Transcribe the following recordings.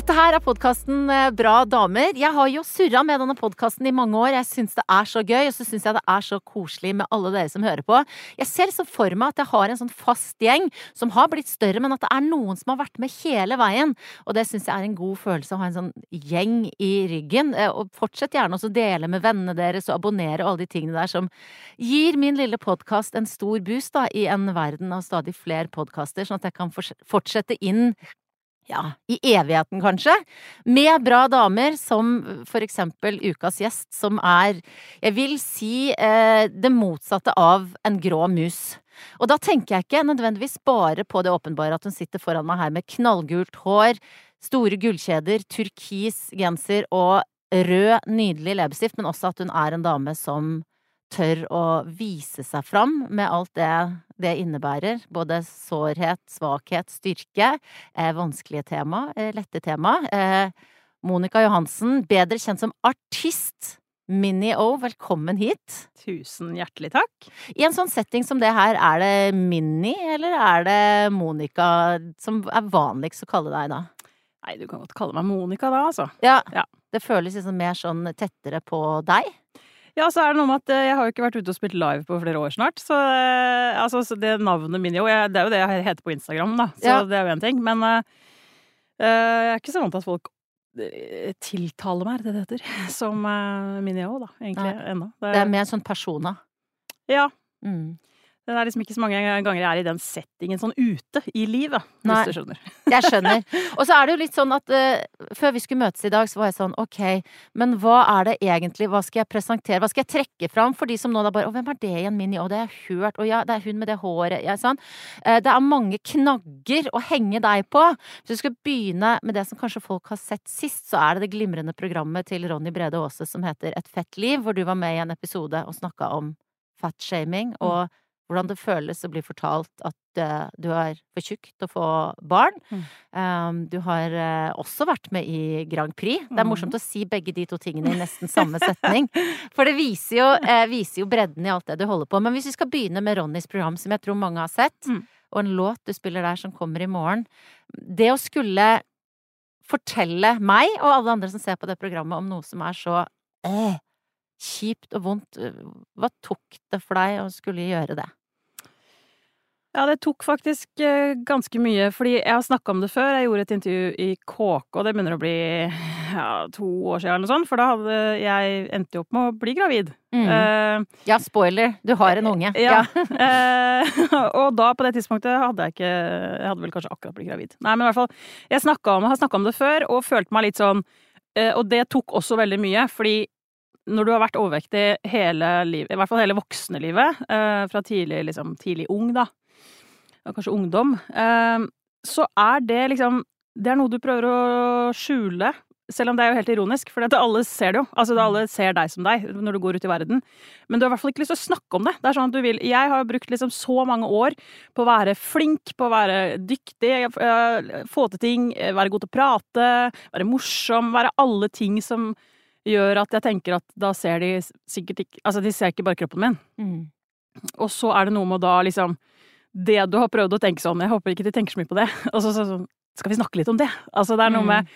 Dette her er podkasten Bra damer. Jeg har jo surra med denne podkasten i mange år. Jeg syns det er så gøy, og så syns jeg det er så koselig med alle dere som hører på. Jeg ser så for meg at jeg har en sånn fast gjeng som har blitt større, men at det er noen som har vært med hele veien. Og det syns jeg er en god følelse å ha en sånn gjeng i ryggen. Eh, og fortsett gjerne også dele med vennene deres og abonnere og alle de tingene der som gir min lille podkast en stor boost da, i en verden av stadig flere podkaster, sånn at jeg kan fortsette inn ja, i evigheten kanskje, med bra damer som for eksempel ukas gjest, som er, jeg vil si, eh, det motsatte av en grå mus. Og da tenker jeg ikke nødvendigvis bare på det åpenbare at hun sitter foran meg her med knallgult hår, store gullkjeder, turkis genser og rød, nydelig leppestift, men også at hun er en dame som tør å vise seg fram med alt det det innebærer. Både sårhet, svakhet, styrke. Eh, vanskelige tema, eh, lette tema. Eh, Monica Johansen, bedre kjent som artist. Mini-O, velkommen hit. Tusen hjertelig takk. I en sånn setting som det her, er det Mini, eller er det Monica som er vanligst å kalle deg da? Nei, du kan godt kalle meg Monica da, altså. Ja, ja. Det føles liksom mer sånn tettere på deg? Ja, så er det noe med at eh, jeg har jo ikke vært ute og spilt live på flere år snart. Så eh, altså, det navnet min jo Det er jo det jeg heter på Instagram, da. Så ja. det er jo én ting. Men uh, jeg er ikke så vant til at folk tiltaler meg, det det heter, som uh, Minio, da, egentlig, ennå. Det, det, er mer sånn persona? Ja. Mm. Det er liksom ikke så mange ganger jeg er i den settingen sånn ute i livet, Nei, hvis du skjønner. jeg skjønner. Og så er det jo litt sånn at uh, før vi skulle møtes i dag, så var jeg sånn ok, men hva er det egentlig, hva skal jeg presentere, hva skal jeg trekke fram for de som nå da bare å, hvem er det igjen, Minni, å, det har jeg hørt, å ja, det er hun med det håret, ja, sånn. Uh, det er mange knagger å henge deg på. Hvis du skal begynne med det som kanskje folk har sett sist, så er det det glimrende programmet til Ronny Brede Aase som heter Et fett liv, hvor du var med i en episode og snakka om fatshaming. Og hvordan det føles å bli fortalt at uh, du er for tjukk til å få barn. Mm. Um, du har uh, også vært med i Grand Prix. Det er mm. morsomt å si begge de to tingene i nesten samme setning. For det viser jo, uh, viser jo, bredden i alt det du holder på Men hvis vi skal begynne med Ronnys program, som jeg tror mange har sett, mm. og en låt du spiller der som kommer i morgen Det å skulle fortelle meg og alle andre som ser på det programmet, om noe som er så kjipt og vondt. Hva tok det for deg å skulle gjøre det? Ja, det tok faktisk eh, ganske mye, fordi jeg har snakka om det før. Jeg gjorde et intervju i KK, det begynner å bli ja, to år siden eller noe sånt, for da hadde jeg endte jo opp med å bli gravid. Mm. Uh, ja, spoiler, du har en unge. Ja. uh, og da, på det tidspunktet, hadde jeg ikke Jeg hadde vel kanskje akkurat blitt gravid. Nei, men i hvert fall, jeg om, har snakka om det før, og følte meg litt sånn uh, Og det tok også veldig mye, fordi når du har vært overvektig hele livet, i hvert fall hele voksne-livet, fra tidlig, liksom, tidlig ung, da, ja, kanskje ungdom, ehm, så er det liksom Det er noe du prøver å skjule. Selv om det er jo helt ironisk, for alle ser det jo. Altså, alle ser deg som deg når du går ut i verden. Men du har i hvert fall ikke lyst til å snakke om det. Det er sånn at du vil Jeg har brukt liksom så mange år på å være flink, på å være dyktig, få til ting, være god til å prate, være morsom, være alle ting som gjør at jeg tenker at da ser de sikkert ikke Altså, de ser ikke bare kroppen min. Mm. Og så er det noe med å da liksom det du har prøvd å tenke sånn Jeg håper ikke de tenker så mye på det. Og så, så, så skal vi snakke litt om det. Altså, det er noe med,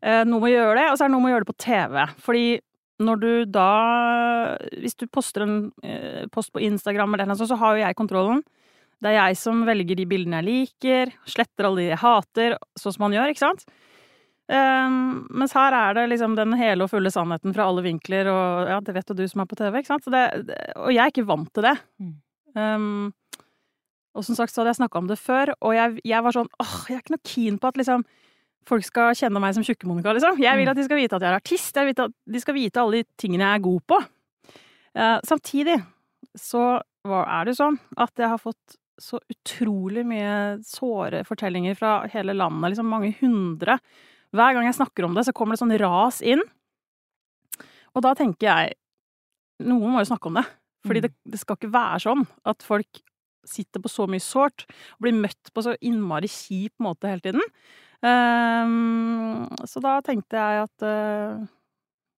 eh, noe med å gjøre det, og så er det noe med å gjøre det på TV. Fordi når du da Hvis du poster en eh, post på Instagram eller noe sånt, så har jo jeg kontrollen. Det er jeg som velger de bildene jeg liker, sletter alle de jeg hater, sånn som man gjør, ikke sant? Um, mens her er det liksom den hele og fulle sannheten fra alle vinkler, og ja, det vet jo du som er på TV, ikke sant? Det, og jeg er ikke vant til det. Um, og som sagt så hadde jeg snakka om det før, og jeg, jeg, var sånn åh, jeg er ikke noe keen på at liksom folk skal kjenne meg som Tjukke-Monica, liksom. Jeg vil mm. at de skal vite at jeg er artist, jeg vil at de skal vite alle de tingene jeg er god på. Uh, samtidig så er det sånn at jeg har fått så utrolig mye såre fortellinger fra hele landet, liksom mange hundre. Hver gang jeg snakker om det, så kommer det sånn ras inn. Og da tenker jeg Noen må jo snakke om det. Fordi mm. det, det skal ikke være sånn at folk sitter på så mye sårt og blir møtt på så innmari kjip måte hele tiden. Um, så da tenkte jeg at uh,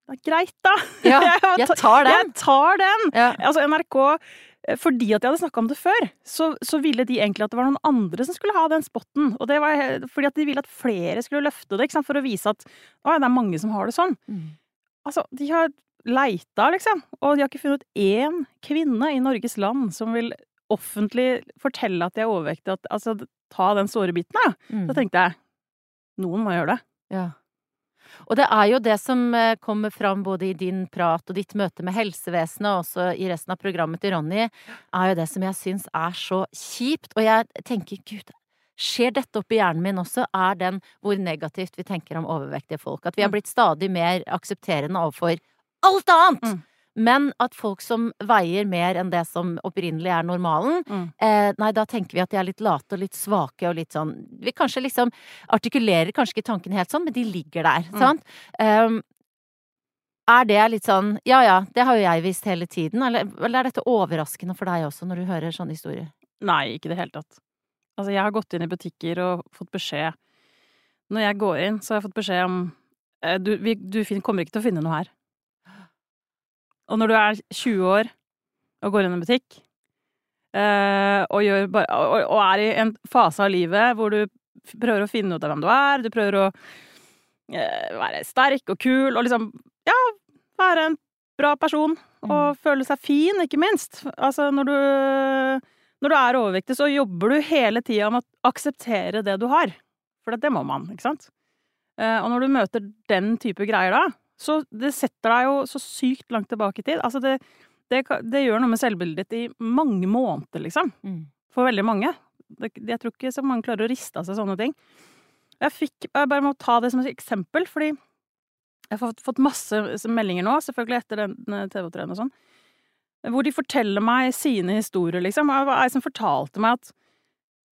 det er greit, da. Ja, Jeg tar den. Jeg tar den! Ja. Altså, NRK eh, fordi at jeg hadde snakka om det før, så, så ville de egentlig at det var noen andre som skulle ha den spotten. Og det var fordi at de ville at flere skulle løfte det, for å vise at å, det er mange som har det sånn. Mm. Altså, de har leita, liksom, og de har ikke funnet én kvinne i Norges land som vil offentlig fortelle at de er overvektige. At, altså, ta den såre biten, da. Mm. Da tenkte jeg noen må gjøre det. Ja. Og det er jo det som eh, kommer fram både i din prat og ditt møte med helsevesenet, og også i resten av programmet til Ronny, er jo det som jeg syns er så kjipt. Og jeg tenker, gud, skjer dette oppi hjernen min også? Er den hvor negativt vi tenker om overvektige folk? At vi har Mm. blitt stadig mer aksepterende overfor alt annet! Mm. Men at folk som veier mer enn det som opprinnelig er normalen, Mm. eh, nei, da tenker vi at de er litt late og litt svake og litt sånn Vi kanskje liksom artikulerer kanskje ikke tanken helt sånn, men de ligger der, Mm. sant? Um, er det litt sånn Ja ja, det har jo jeg visst hele tiden, eller, eller er dette overraskende for deg også, når du hører sånne historier? Nei, ikke i det hele tatt. Altså, jeg har gått inn i butikker og fått beskjed Når jeg går inn, så har jeg fått beskjed om eh, Du, vi, du kommer ikke til å finne noe her. Og når du er 20 år og går inn i en butikk, eh, og, bare, og, er i en fase av livet hvor du prøver å finne ut av hvem du er, du prøver å eh, være sterk og kul og liksom Ja, være en bra person og føle seg fin, ikke minst. Altså, når du når du er overvektig, så jobber du hele tida med å akseptere det du har. For det må man, ikke sant? Eh, og når du møter den type greier da, så det setter deg jo så sykt langt tilbake i tid. Altså, det, det, det gjør noe med selvbildet ditt i mange måneder, liksom. Mm. For veldig mange. Det, jeg tror ikke så mange klarer å riste av seg sånne ting. Jeg fikk Jeg bare må ta det som et eksempel, fordi jeg har fått, masse meldinger nå, selvfølgelig etter den TV-treen og sånn, hvor de forteller meg sine historier, liksom. Det var ei som fortalte meg at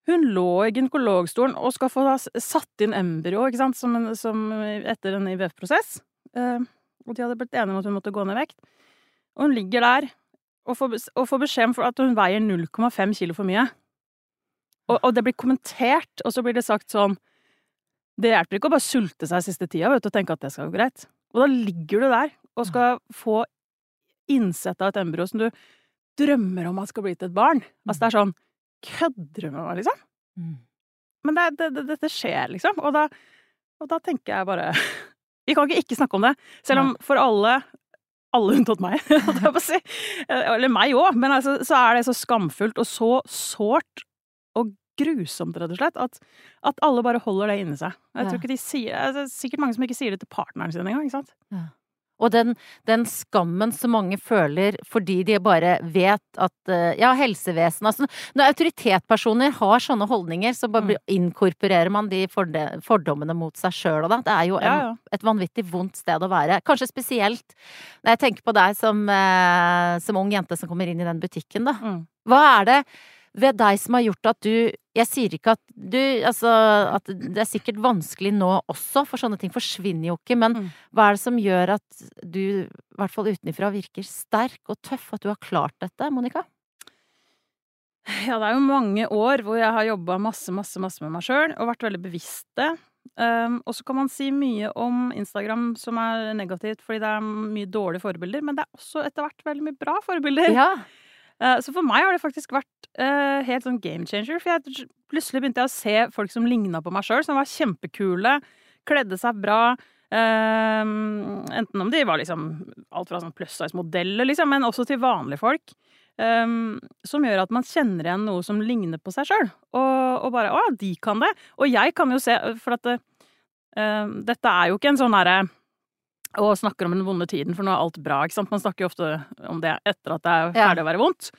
hun lå i gynekologstolen og skal få satt inn embryo, ikke sant, som, som etter en IVF-prosess. Eh, og de hadde blitt enige om at hun måtte gå ned i vekt. Og hun ligger der og får, og får beskjed om at hun veier 0,5 kilo for mye. Og, og det blir kommentert, og så blir det sagt sånn Det hjelper ikke å bare sulte seg siste tida vet du, og tenke at det skal gå greit. Og da ligger du der og skal få innsett av et embryo som du drømmer om at skal bli til et barn. Altså det er sånn Kødder du med meg, liksom? Mm. Men det, det, det, dette skjer, liksom. Og da, og da tenker jeg bare Vi kan ikke ikke snakke om det. Selv om for alle alle unntatt meg, holdt jeg på å si. Eller meg òg, men altså, så er det så skamfullt og så sårt og grusomt, rett og slett, at, at alle bare holder det inni seg. Jeg tror ikke de sier altså, Det er sikkert mange som ikke sier det til partneren sin engang, ikke sant? Og den, den skammen som mange føler fordi de bare vet at eh, Ja, helsevesenet altså, Når autoritetspersoner har sånne holdninger, så bare Mm. inkorporerer man de fordommene mot seg sjøl og da. Det er jo en, Ja, ja. et vanvittig vondt sted å være. Kanskje spesielt når jeg tenker på deg som, eh, som ung jente som kommer inn i den butikken, da. Mm. Hva er det ved deg som har gjort at du Jeg sier ikke at du Altså, at det er sikkert vanskelig nå også, for sånne ting forsvinner jo ikke, men Mm. hva er det som gjør at du, i hvert fall utenfra, virker sterk og tøff? At du har klart dette, Monica? Ja, det er jo mange år hvor jeg har jobba masse, masse, masse med meg sjøl og vært veldig bevisst det. Um, og så kan man si mye om Instagram som er negativt, fordi det er mye dårlige forbilder, men det er også etter hvert veldig mye bra forbilder. Ja. Eh, Så for meg har det faktisk vært uh, helt sånn game changer. For jeg, plutselig begynte jeg å se folk som ligna på meg sjøl, som var kjempekule, kledde seg bra. eh, enten om de var liksom alt fra sånn pluss size-modeller, liksom, men også til vanlige folk. Um, som gjør at man kjenner igjen noe som ligner på seg sjøl. Og, og bare 'Å ja, de kan det'. Og jeg kan jo se For at eh, dette er jo ikke en sånn derre og snakker om den vonde tiden, for nå er alt bra. ikke sant? Man snakker jo ofte om det etter at det er Ja. ferdig å være vondt.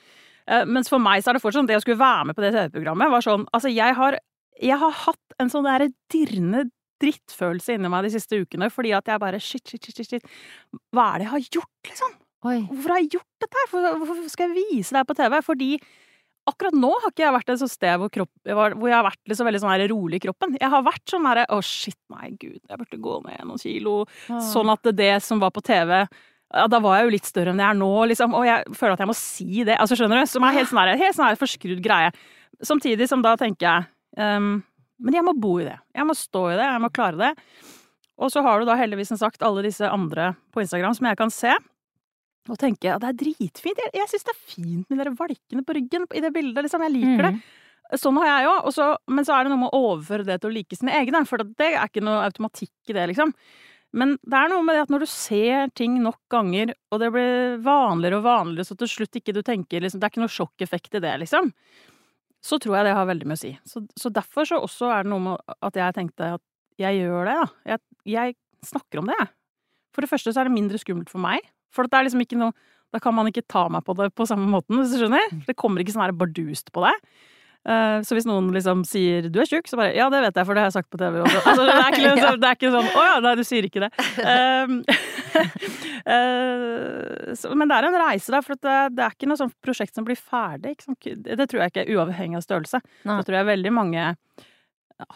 Eh, Mens for meg så er det fortsatt sånn, det å skulle være med på det TV-programmet var sånn Altså, jeg har, jeg har hatt en sånn derre dirrende drittfølelse inni meg de siste ukene, fordi at jeg bare shit, shit, shit, shit, shit. Hva er det jeg har gjort, liksom? Oi. Hvorfor har jeg gjort dette her? Hvorfor skal jeg vise det her på TV? Fordi akkurat nå har ikke jeg vært et sånt sted hvor, kropp, hvor jeg har vært liksom veldig sånn her rolig i kroppen. Jeg har vært sånn herre å shit, nei gud, jeg burde gå ned noen kilo. Sånn at det som var på TV ja, Da var jeg jo litt større enn jeg er nå, liksom. Og jeg føler at jeg må si det. Altså, skjønner du? Som er helt sånn her, helt sånn her forskrudd greie. Samtidig som da tenker jeg um, Men jeg må bo i det. Jeg må stå i det. Jeg må klare det. Og så har du da heldigvis som sagt alle disse andre på Instagram som jeg kan se. Og tenke at det er dritfint. Jeg, jeg syns det er fint med de valkene på ryggen i det bildet. liksom. Jeg liker det. Sånn har jeg òg. Men så er det noe med å overføre det til å like sine egne. For det er ikke noe automatikk i det, liksom. Men det er noe med det at når du ser ting nok ganger, og det blir vanligere og vanligere, så til slutt ikke du tenker liksom, Det er ikke noe sjokkeffekt i det, liksom. Så tror jeg det har veldig mye å si. Så, så derfor så også er det noe med at jeg tenkte at jeg gjør det, da. Jeg, jeg snakker om det, jeg. For det første så er det mindre skummelt for meg. For det er liksom ikke noe Da kan man ikke ta meg på det på samme måten, hvis du skjønner. Det kommer ikke sånn her bardust på deg. Uh, så hvis noen liksom sier 'du er tjukk', så bare 'ja, det vet jeg, for det har jeg sagt på TV'. Også. Altså, det, er ikke, liksom, det, er ikke, sånn 'å ja, nei, du sier ikke det'. Um, uh, så, men det er en reise, da, for det, det, er ikke noe sånt prosjekt som blir ferdig. Det tror jeg ikke uavhengig av størrelse. Nei. Så tror jeg veldig mange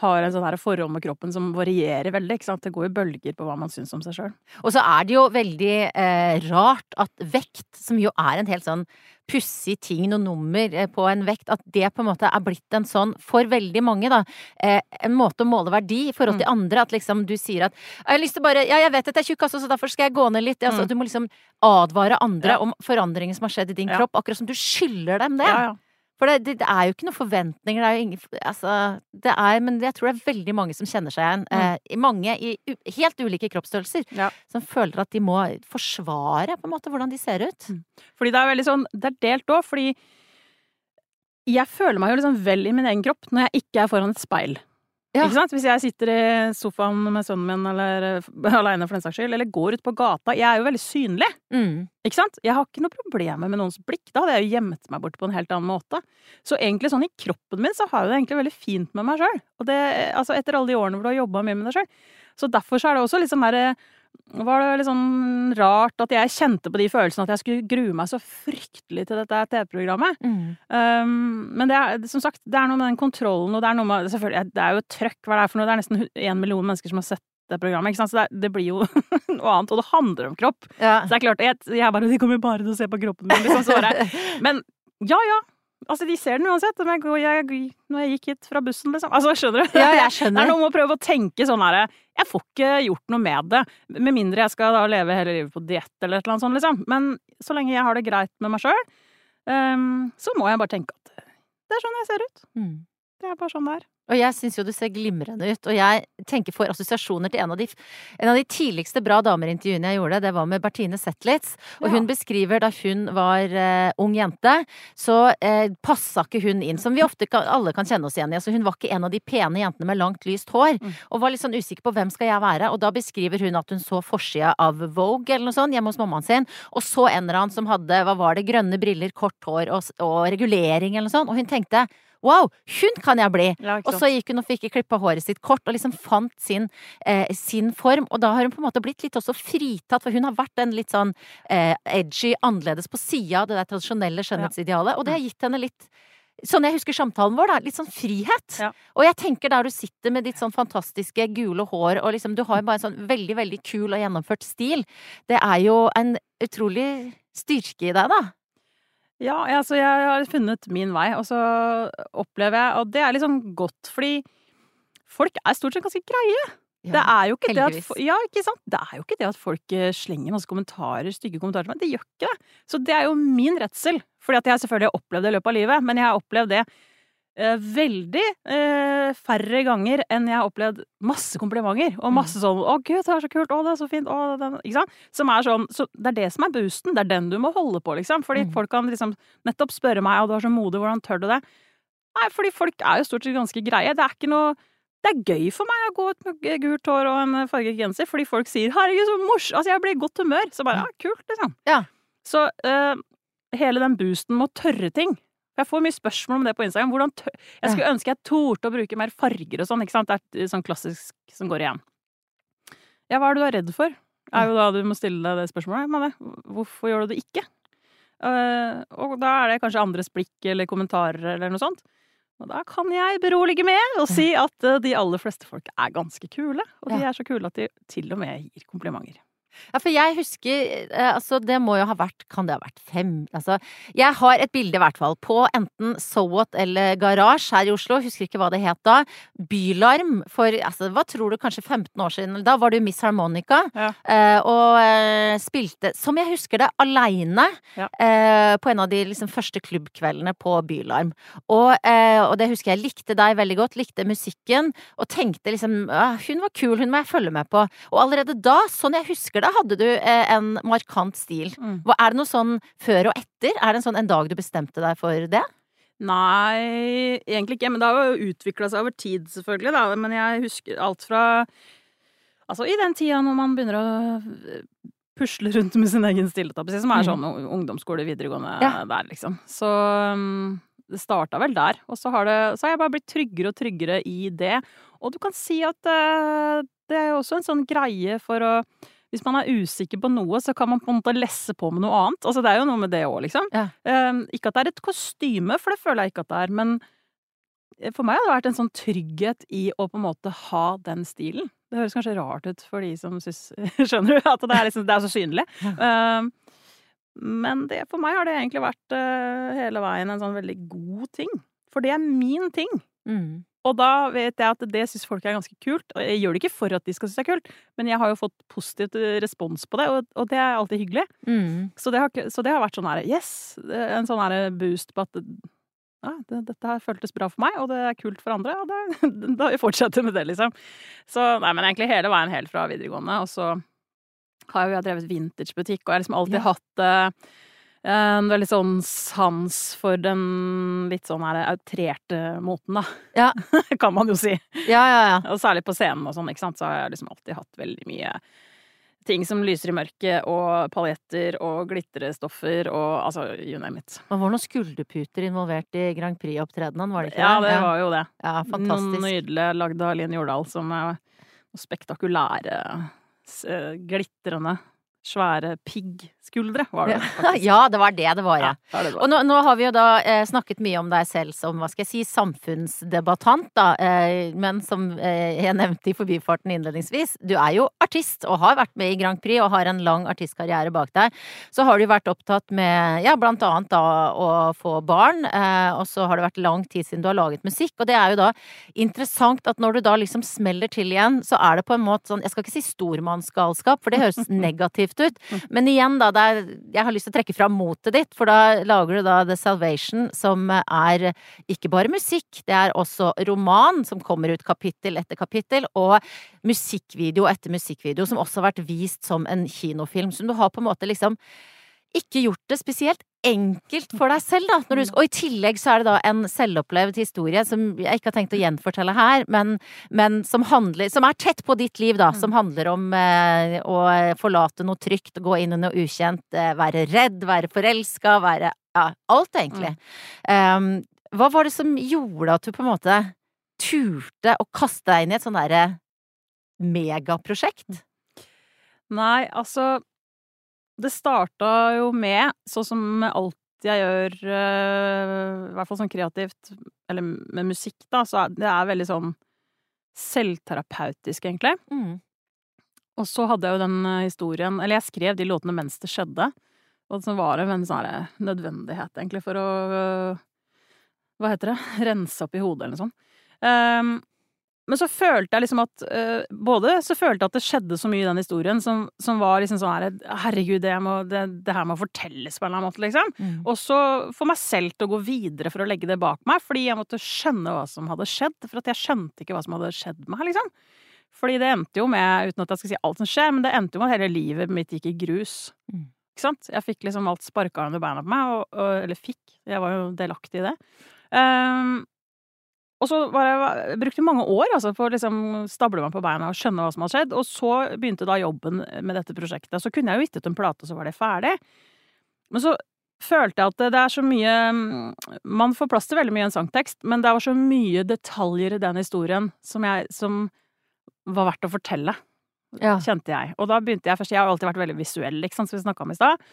har en sånn her forhold med kroppen som varierer veldig. ikke sant? Det går jo bølger på hva man syns om seg sjøl. Og så er det jo veldig eh, rart at vekt, som jo er en helt sånn pussig ting, noe nummer eh, på en vekt, at det på en måte er blitt en sånn, for veldig mange, da, eh, en måte å måle verdi i forhold til mm. andre. At liksom du sier at 'jeg har lyst til bare Ja, jeg vet at jeg er tjukk, altså, så derfor skal jeg gå ned litt'. Altså, mm. Du må liksom advare andre ja. om forandringer som har skjedd i din ja. kropp, akkurat som du skylder dem det. Ja, ja. For det, det, det, er jo ikke noen forventninger, det er jo ingen Altså, det er Men jeg tror det er veldig mange som kjenner seg igjen. Mm. Eh, mange i u, helt ulike kroppsstørrelser. Ja. Som føler at de må forsvare på en måte hvordan de ser ut. Mm. Fordi det er veldig sånn Det er delt òg, fordi jeg føler meg jo liksom vel i min egen kropp når jeg ikke er foran et speil. Ja. Ikke sant? Hvis jeg sitter i sofaen med sønnen min, eller uh, aleine for den saks skyld, eller går ut på gata Jeg er jo veldig synlig. Mm. Ikke sant? Jeg har ikke noe problemer med noens blikk. Da hadde jeg jo gjemt meg bort på en helt annen måte. Så egentlig sånn i kroppen min så har jeg det egentlig veldig fint med meg sjøl. Altså etter alle de årene hvor du har jobba mye med deg sjøl. Så derfor så er det også litt sånn derre var det litt sånn rart at jeg kjente på de følelsene at jeg skulle grue meg så fryktelig til dette TV-programmet. Mm. Um, men det er som sagt, det er noe med den kontrollen, og det er noe med Selvfølgelig, det er jo trøkk, hva det er for noe. Det er nesten én million mennesker som har sett det programmet, ikke sant. Så det, det blir jo noe annet, og det handler om kropp. Ja. Så det er klart, jeg, jeg bare De kommer bare til å se på kroppen min, liksom, så bare Men ja ja, Altså, de ser den uansett. Om jeg, går, jeg, når jeg gikk hit fra bussen, liksom. Altså, skjønner du? Ja, jeg skjønner. Det er noe med å prøve å tenke sånn herre Jeg får ikke gjort noe med det. Med mindre jeg skal da leve hele livet på diett eller et eller annet sånt, liksom. Men så lenge jeg har det greit med meg sjøl, um, så må jeg bare tenke at det er sånn jeg ser ut. Mm. Det er bare sånn det er. Og jeg syns jo du ser glimrende ut, og jeg tenker for assosiasjoner til en av de, en av de tidligste bra damerintervjuene jeg gjorde, det var med Bertine Zetlitz, og ja. hun beskriver da hun var uh, ung jente, så uh, passa ikke hun inn, som vi ofte kan, alle kan kjenne oss igjen i, altså hun var ikke en av de pene jentene med langt, lyst hår, mm. og var litt sånn usikker på hvem skal jeg være, og da beskriver hun at hun så forsida av Vogue eller noe sånt hjemme hos mammaen sin, og så en eller annen som hadde, hva var det, grønne briller, kort hår og, og regulering eller noe sånt, og hun tenkte Wow, hun kan jeg bli! Ja, og så gikk hun og fikk klippa håret sitt kort, og liksom fant sin, eh, sin, form. Og da har hun på en måte blitt litt også fritatt, for hun har vært en litt sånn eh, edgy, annerledes på sida av det der tradisjonelle skjønnhetsidealet, og det har gitt henne litt Sånn jeg husker samtalen vår, da. Litt sånn frihet. Ja. Og jeg tenker der du sitter med ditt sånn fantastiske gule hår, og liksom du har bare en sånn veldig, veldig kul og gjennomført stil. Det er jo en utrolig styrke i deg, da. Ja, altså jeg har funnet min vei, og så opplever jeg Og det er liksom godt, fordi folk er stort sett ganske greie. Ja, det er jo ikke heldigvis. det at Ja, ikke sant? Det er jo ikke det at folk eh, slenger masse kommentarer, stygge kommentarer til meg. Det gjør ikke det. Så det er jo min redsel. Fordi at jeg selvfølgelig har opplevd det i løpet av livet, men jeg har opplevd det veldig eh, færre ganger enn jeg har opplevd masse komplimenter. Og masse mm. sånn 'Å, gud, det er så kult', 'Å, det er så fint', 'Å, det, Ikke sant? Som er sånn Så det er det som er boosten. Det er den du må holde på, liksom. Fordi mm. folk kan liksom nettopp spørre meg 'Å, du er så modig, hvordan tør du det?' Nei, fordi folk er jo stort sett ganske greie. Det er ikke noe det er gøy for meg å gå ut med gult hår og en farget genser, fordi folk sier 'herregud, så mors'. Altså, jeg blir i godt humør. Så bare mm. ja, kult, liksom. Ja. Så uh, hele den boosten med å tørre ting jeg får mye spørsmål om det på Instagram. Hvordan jeg skulle ønske jeg torde å bruke mer farger og sånn. ikke sant? Det er sånn klassisk som går igjen. Ja, hva er det du er redd for? Er jo da du må stille deg det spørsmålet. Men hvorfor gjør du det ikke? Uh, og da er det kanskje andres blikk eller kommentarer eller noe sånt. Og da kan jeg berolige med og si at uh, de aller fleste folk er ganske kule. Og de er så kule at de til og med gir komplimenter. Ja, for jeg husker eh, Altså, det må jo ha vært Kan det ha vært fem? Altså, jeg har et bilde, i hvert fall, på enten So What eller Garasje her i Oslo. Husker ikke hva det het da. Bylarm for altså, hva tror du, kanskje 15 år siden. Da var du Miss Harmonica Ja. eh, og eh, spilte, som jeg husker det, aleine Ja. på en av de liksom, første klubbkveldene på Bylarm. Og, og det husker jeg likte deg veldig godt, likte musikken, og tenkte liksom «Ah, hun var kul, hun må jeg følge med på. Og allerede da, sånn jeg husker det, hadde du eh, en markant stil. Mm. Er det noe sånn før og etter? Er det en sånn en dag du bestemte deg for det? Nei, egentlig ikke. Men det har jo utvikla seg over tid, selvfølgelig. Da. Men jeg husker alt fra Altså i den tida når man begynner å eh, pusle rundt med sin egen stilletopp, som er sånn ungdomsskole, videregående. Ja. der, liksom. Så um, det starta vel der. Og så har, det, så har jeg bare blitt tryggere og tryggere i det. Og du kan si at eh, det er jo også en sånn greie for å hvis man er usikker på noe, så kan man på en måte lesse på med noe annet. Altså, det er jo noe med det òg, liksom. Ja. Um, ikke at det er et kostyme, for det føler jeg ikke at det er, men eh, for meg har det vært en sånn trygghet i å på en måte ha den stilen. Det høres kanskje rart ut for de som syns Skjønner du? At det er, liksom, det er så synlig. Um, men det, for meg har det egentlig vært eh, hele veien en sånn veldig god ting. For det er min ting. Mm. Og da vet jeg at det syns folk er ganske kult. Og jeg gjør det ikke for at de skal synes det er kult, men jeg har jo fått positiv respons på det, og, det er alltid hyggelig. Mm. Så det har, så det har vært sånn her Yes! En sånn her boost på at ja, det, dette her føltes bra for meg, og det er kult for andre, og da, fortsetter vi med det, liksom. Så nei, men egentlig hele veien helt fra videregående, og så har jo jeg drevet vintagebutikk, og jeg har liksom alltid Ja. hatt eh, en veldig sånn sans for den litt sånn her outrerte moten, da. Ja. kan man jo si. Ja, ja, ja. Og særlig på scenen og sånn, ikke sant, så har jeg liksom alltid hatt veldig mye ting som lyser i mørket, og paljetter og glitrestoffer og altså you name it. Det var noen skulderputer involvert i Grand Prix-opptredenen, var det ikke Ja, det? det var jo det. ja, Noen fantastisk. nydelige lagd av Linn Jordal som er noen spektakulære, eh, glitrende, svære piggskuldre, var det Ja. faktisk. ja, det var det det var, ja. Ja, det var. Og nå, nå har vi jo da eh, snakket mye om deg selv som hva skal jeg si, samfunnsdebattant, da. Eh, men som eh, jeg nevnte i forbifarten innledningsvis, du er jo artist og har vært med i Grand Prix og har en lang artistkarriere bak deg. Så har du vært opptatt med ja, blant annet da å få barn, eh, og så har det vært lang tid siden du har laget musikk. Og det er jo da interessant at når du da liksom smeller til igjen, så er det på en måte sånn Jeg skal ikke si stormannsgalskap, for det høres negativt ut. Men igjen, da, er, jeg har lyst til å trekke fram motet ditt, for da lager du da The Salvation, som er ikke bare musikk, det er også roman, som kommer ut kapittel etter kapittel, og musikkvideo etter musikkvideo, som også har vært vist som en kinofilm, som du har på en måte liksom ikke gjort det spesielt enkelt for deg selv, da. Når du, og i tillegg så er det da en selvopplevd historie som jeg ikke har tenkt å gjenfortelle her, men, men som handler Som er tett på ditt liv, da. Som handler om eh, å forlate noe trygt, gå inn i noe ukjent, eh, være redd, være forelska, være Ja, alt, egentlig. Um, hva var det som gjorde at du på en måte turte å kaste deg inn i et sånn derre megaprosjekt? Nei, altså Det starta jo med, sånn som alt jeg gjør, øh, i hvert fall sånn kreativt, eller med musikk, da, så er det er veldig sånn selvterapeutisk, egentlig. Mm. Og så hadde jeg jo den øh, historien Eller jeg skrev de låtene mens det skjedde. Og så var det en sånn nødvendighet, egentlig, for å øh, Hva heter det? Rense opp i hodet, eller noe sånt. Ehm, men så følte jeg liksom at uh, Både så følte jeg at det skjedde så mye i den historien som, som var liksom sånn her Herregud, det, må, det, det her må fortelles på en eller annen måte, liksom. Mm. Og så få meg selv til å gå videre for å legge det bak meg, fordi jeg måtte skjønne hva som hadde skjedd. For at jeg skjønte ikke hva som hadde skjedd med meg, liksom. Fordi det endte jo med, uten at jeg skal si alt som skjer, men det endte jo med at hele livet mitt gikk i grus. Mm. Ikke sant? Jeg fikk liksom alt sparka under beina på meg, og, og, eller fikk, jeg var jo delaktig i det. Ehm, og så jeg, jeg mange år altså, for å liksom stable meg på beina og skjønne hva som hadde skjedd. Og så begynte da jobben med dette prosjektet. Så kunne jeg jo gitt ut en plate, og så var det ferdig. Men så følte jeg at det, det er så mye mm, Man får plass til veldig mye i en sangtekst, men det var så mye detaljer i den historien som, jeg, som var verdt å fortelle, Ja. kjente jeg. Og da begynte jeg først Jeg har alltid vært veldig visuell, ikke sant, som vi snakka om i stad.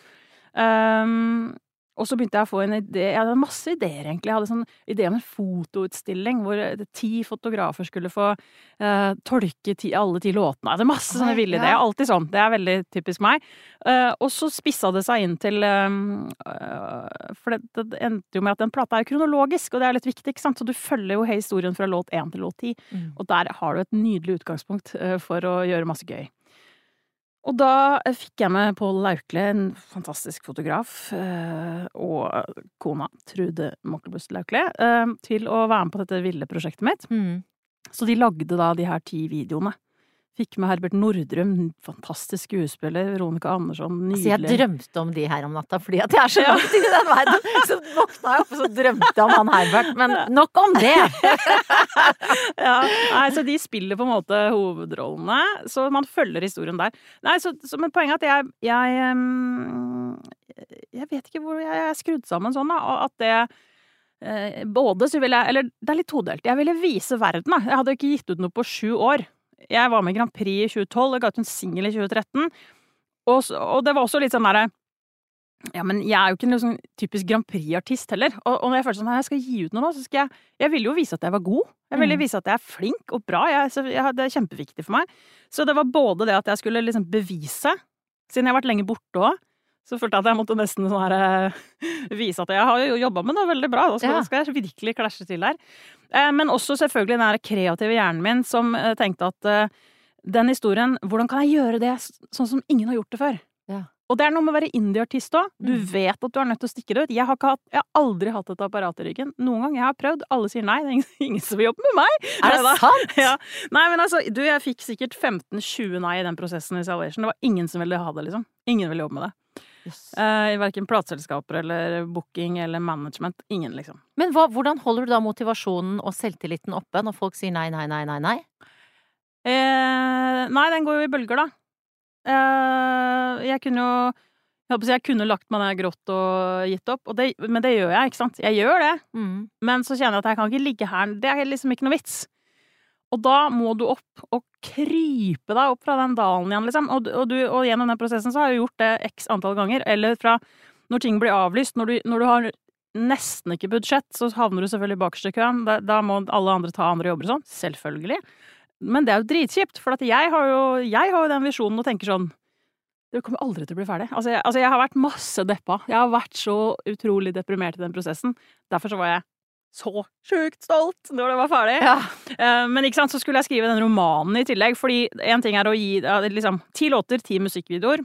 Um, og så begynte jeg å få en idé Jeg hadde masse ideer, egentlig. Jeg hadde sånn idé om en fotoutstilling hvor eh, ti fotografer skulle få uh, tolke ti, alle ti låtene. Jeg hadde masse sånne ville ideer. Alltid sånn. Det er veldig typisk meg. Uh, og så spissa det seg inn til um, uh, For det, det endte jo med at den plata er kronologisk, og det er litt viktig, ikke sant? Så du følger jo historien fra låt én til låt ti. Mm. Og der har du et nydelig utgangspunkt for å gjøre masse gøy. Og da fikk jeg med Pål Laukle, en fantastisk fotograf, eh, og kona Trude Moklebust Laukle, eh, til å være med på dette ville prosjektet mitt. Mm. Så de lagde da de her ti videoene. Fikk med Herbert Nordrum, fantastisk skuespiller, Veronica Andersson, Altså, jeg drømte om de her om natta, fordi at jeg er så langt inn i den verden. Så våkna jeg opp og så drømte jeg om han Herbert. Men nok om det! ja, nei, så de spiller på en måte hovedrollene, så man følger historien der. Nei, så, så, men poenget er at jeg, jeg Jeg vet ikke hvor jeg er skrudd sammen sånn, da. At det eh, Både så vil jeg Eller det er litt todelt. Jeg ville vise verden, da. Jeg hadde ikke gitt ut noe på sju år. Jeg var med i Grand Prix i 2012, jeg ga ut en singel i 2013. Og, og det var også litt sånn derre ja, men jeg er jo ikke en liksom typisk Grand Prix-artist heller. Og, og når jeg følte sånn, at jeg skal gi ut noe nå, så skal jeg Jeg ville jo vise at jeg var god. Jeg ville Mm. vise at jeg er flink og bra. Jeg, så jeg, det er kjempeviktig for meg. Så det var både det at jeg skulle liksom bevise, siden jeg har vært lenge borte òg, så følte jeg at jeg måtte nesten sånn her eh, vise at jeg har jo jobba med noe veldig bra. Da skal, Ja. skal jeg virkelig klasje til der. Eh, men også selvfølgelig den kreative hjernen min som eh, tenkte at den historien, hvordan kan jeg gjøre det sånn som ingen har gjort det før? Ja. Og det er noe med å være indie-artist òg. Du Mm. vet at du er nødt til å stikke det ut. Jeg har, hatt, jeg har aldri hatt et apparat i ryggen. Noen gang. Jeg har prøvd. Alle sier nei. Det er ingen, ingen som vil jobbe med meg. Er det sant? Ja. Nei, men altså, du, jeg fikk sikkert 15-20 nei i den prosessen i Salvation. Det var ingen som ville ha det, liksom. Ingen ville jobbe med det. Jøss. Uh, I verken plateselskaper eller booking eller management. Ingen, liksom. Men hva, hvordan holder du da motivasjonen og selvtilliten oppe når folk sier nei, nei, nei, nei? nei? uh, nei, den går jo i bølger, da. Uh, jeg kunne jo jeg, jeg kunne lagt meg ned grått og gitt opp, og det, men det gjør jeg, ikke sant. Jeg gjør det. Mm. Men så kjenner jeg at jeg kan ikke ligge her. Det er liksom ikke noe vits. Og da må du opp og krype deg opp fra den dalen igjen, liksom. Og, og, du, og gjennom den prosessen så har jeg gjort det x antall ganger. Eller fra når ting blir avlyst, når du, når du har nesten ikke budsjett, så havner du selvfølgelig bakerst i køen. Da, da må alle andre ta andre jobber og sånn. Selvfølgelig. Men det er jo dritkjipt, for jeg har jo, jeg har jo den visjonen og tenker sånn det kommer aldri til å bli ferdig. Altså jeg, altså jeg har vært masse deppa. Jeg har vært så utrolig deprimert i den prosessen. Derfor så var jeg så sjukt stolt når det var ferdig. Ja. Eh, Men ikke sant, så skulle jeg skrive den romanen i tillegg, fordi en ting er å gi ja, liksom, ti låter, ti musikkvideoer.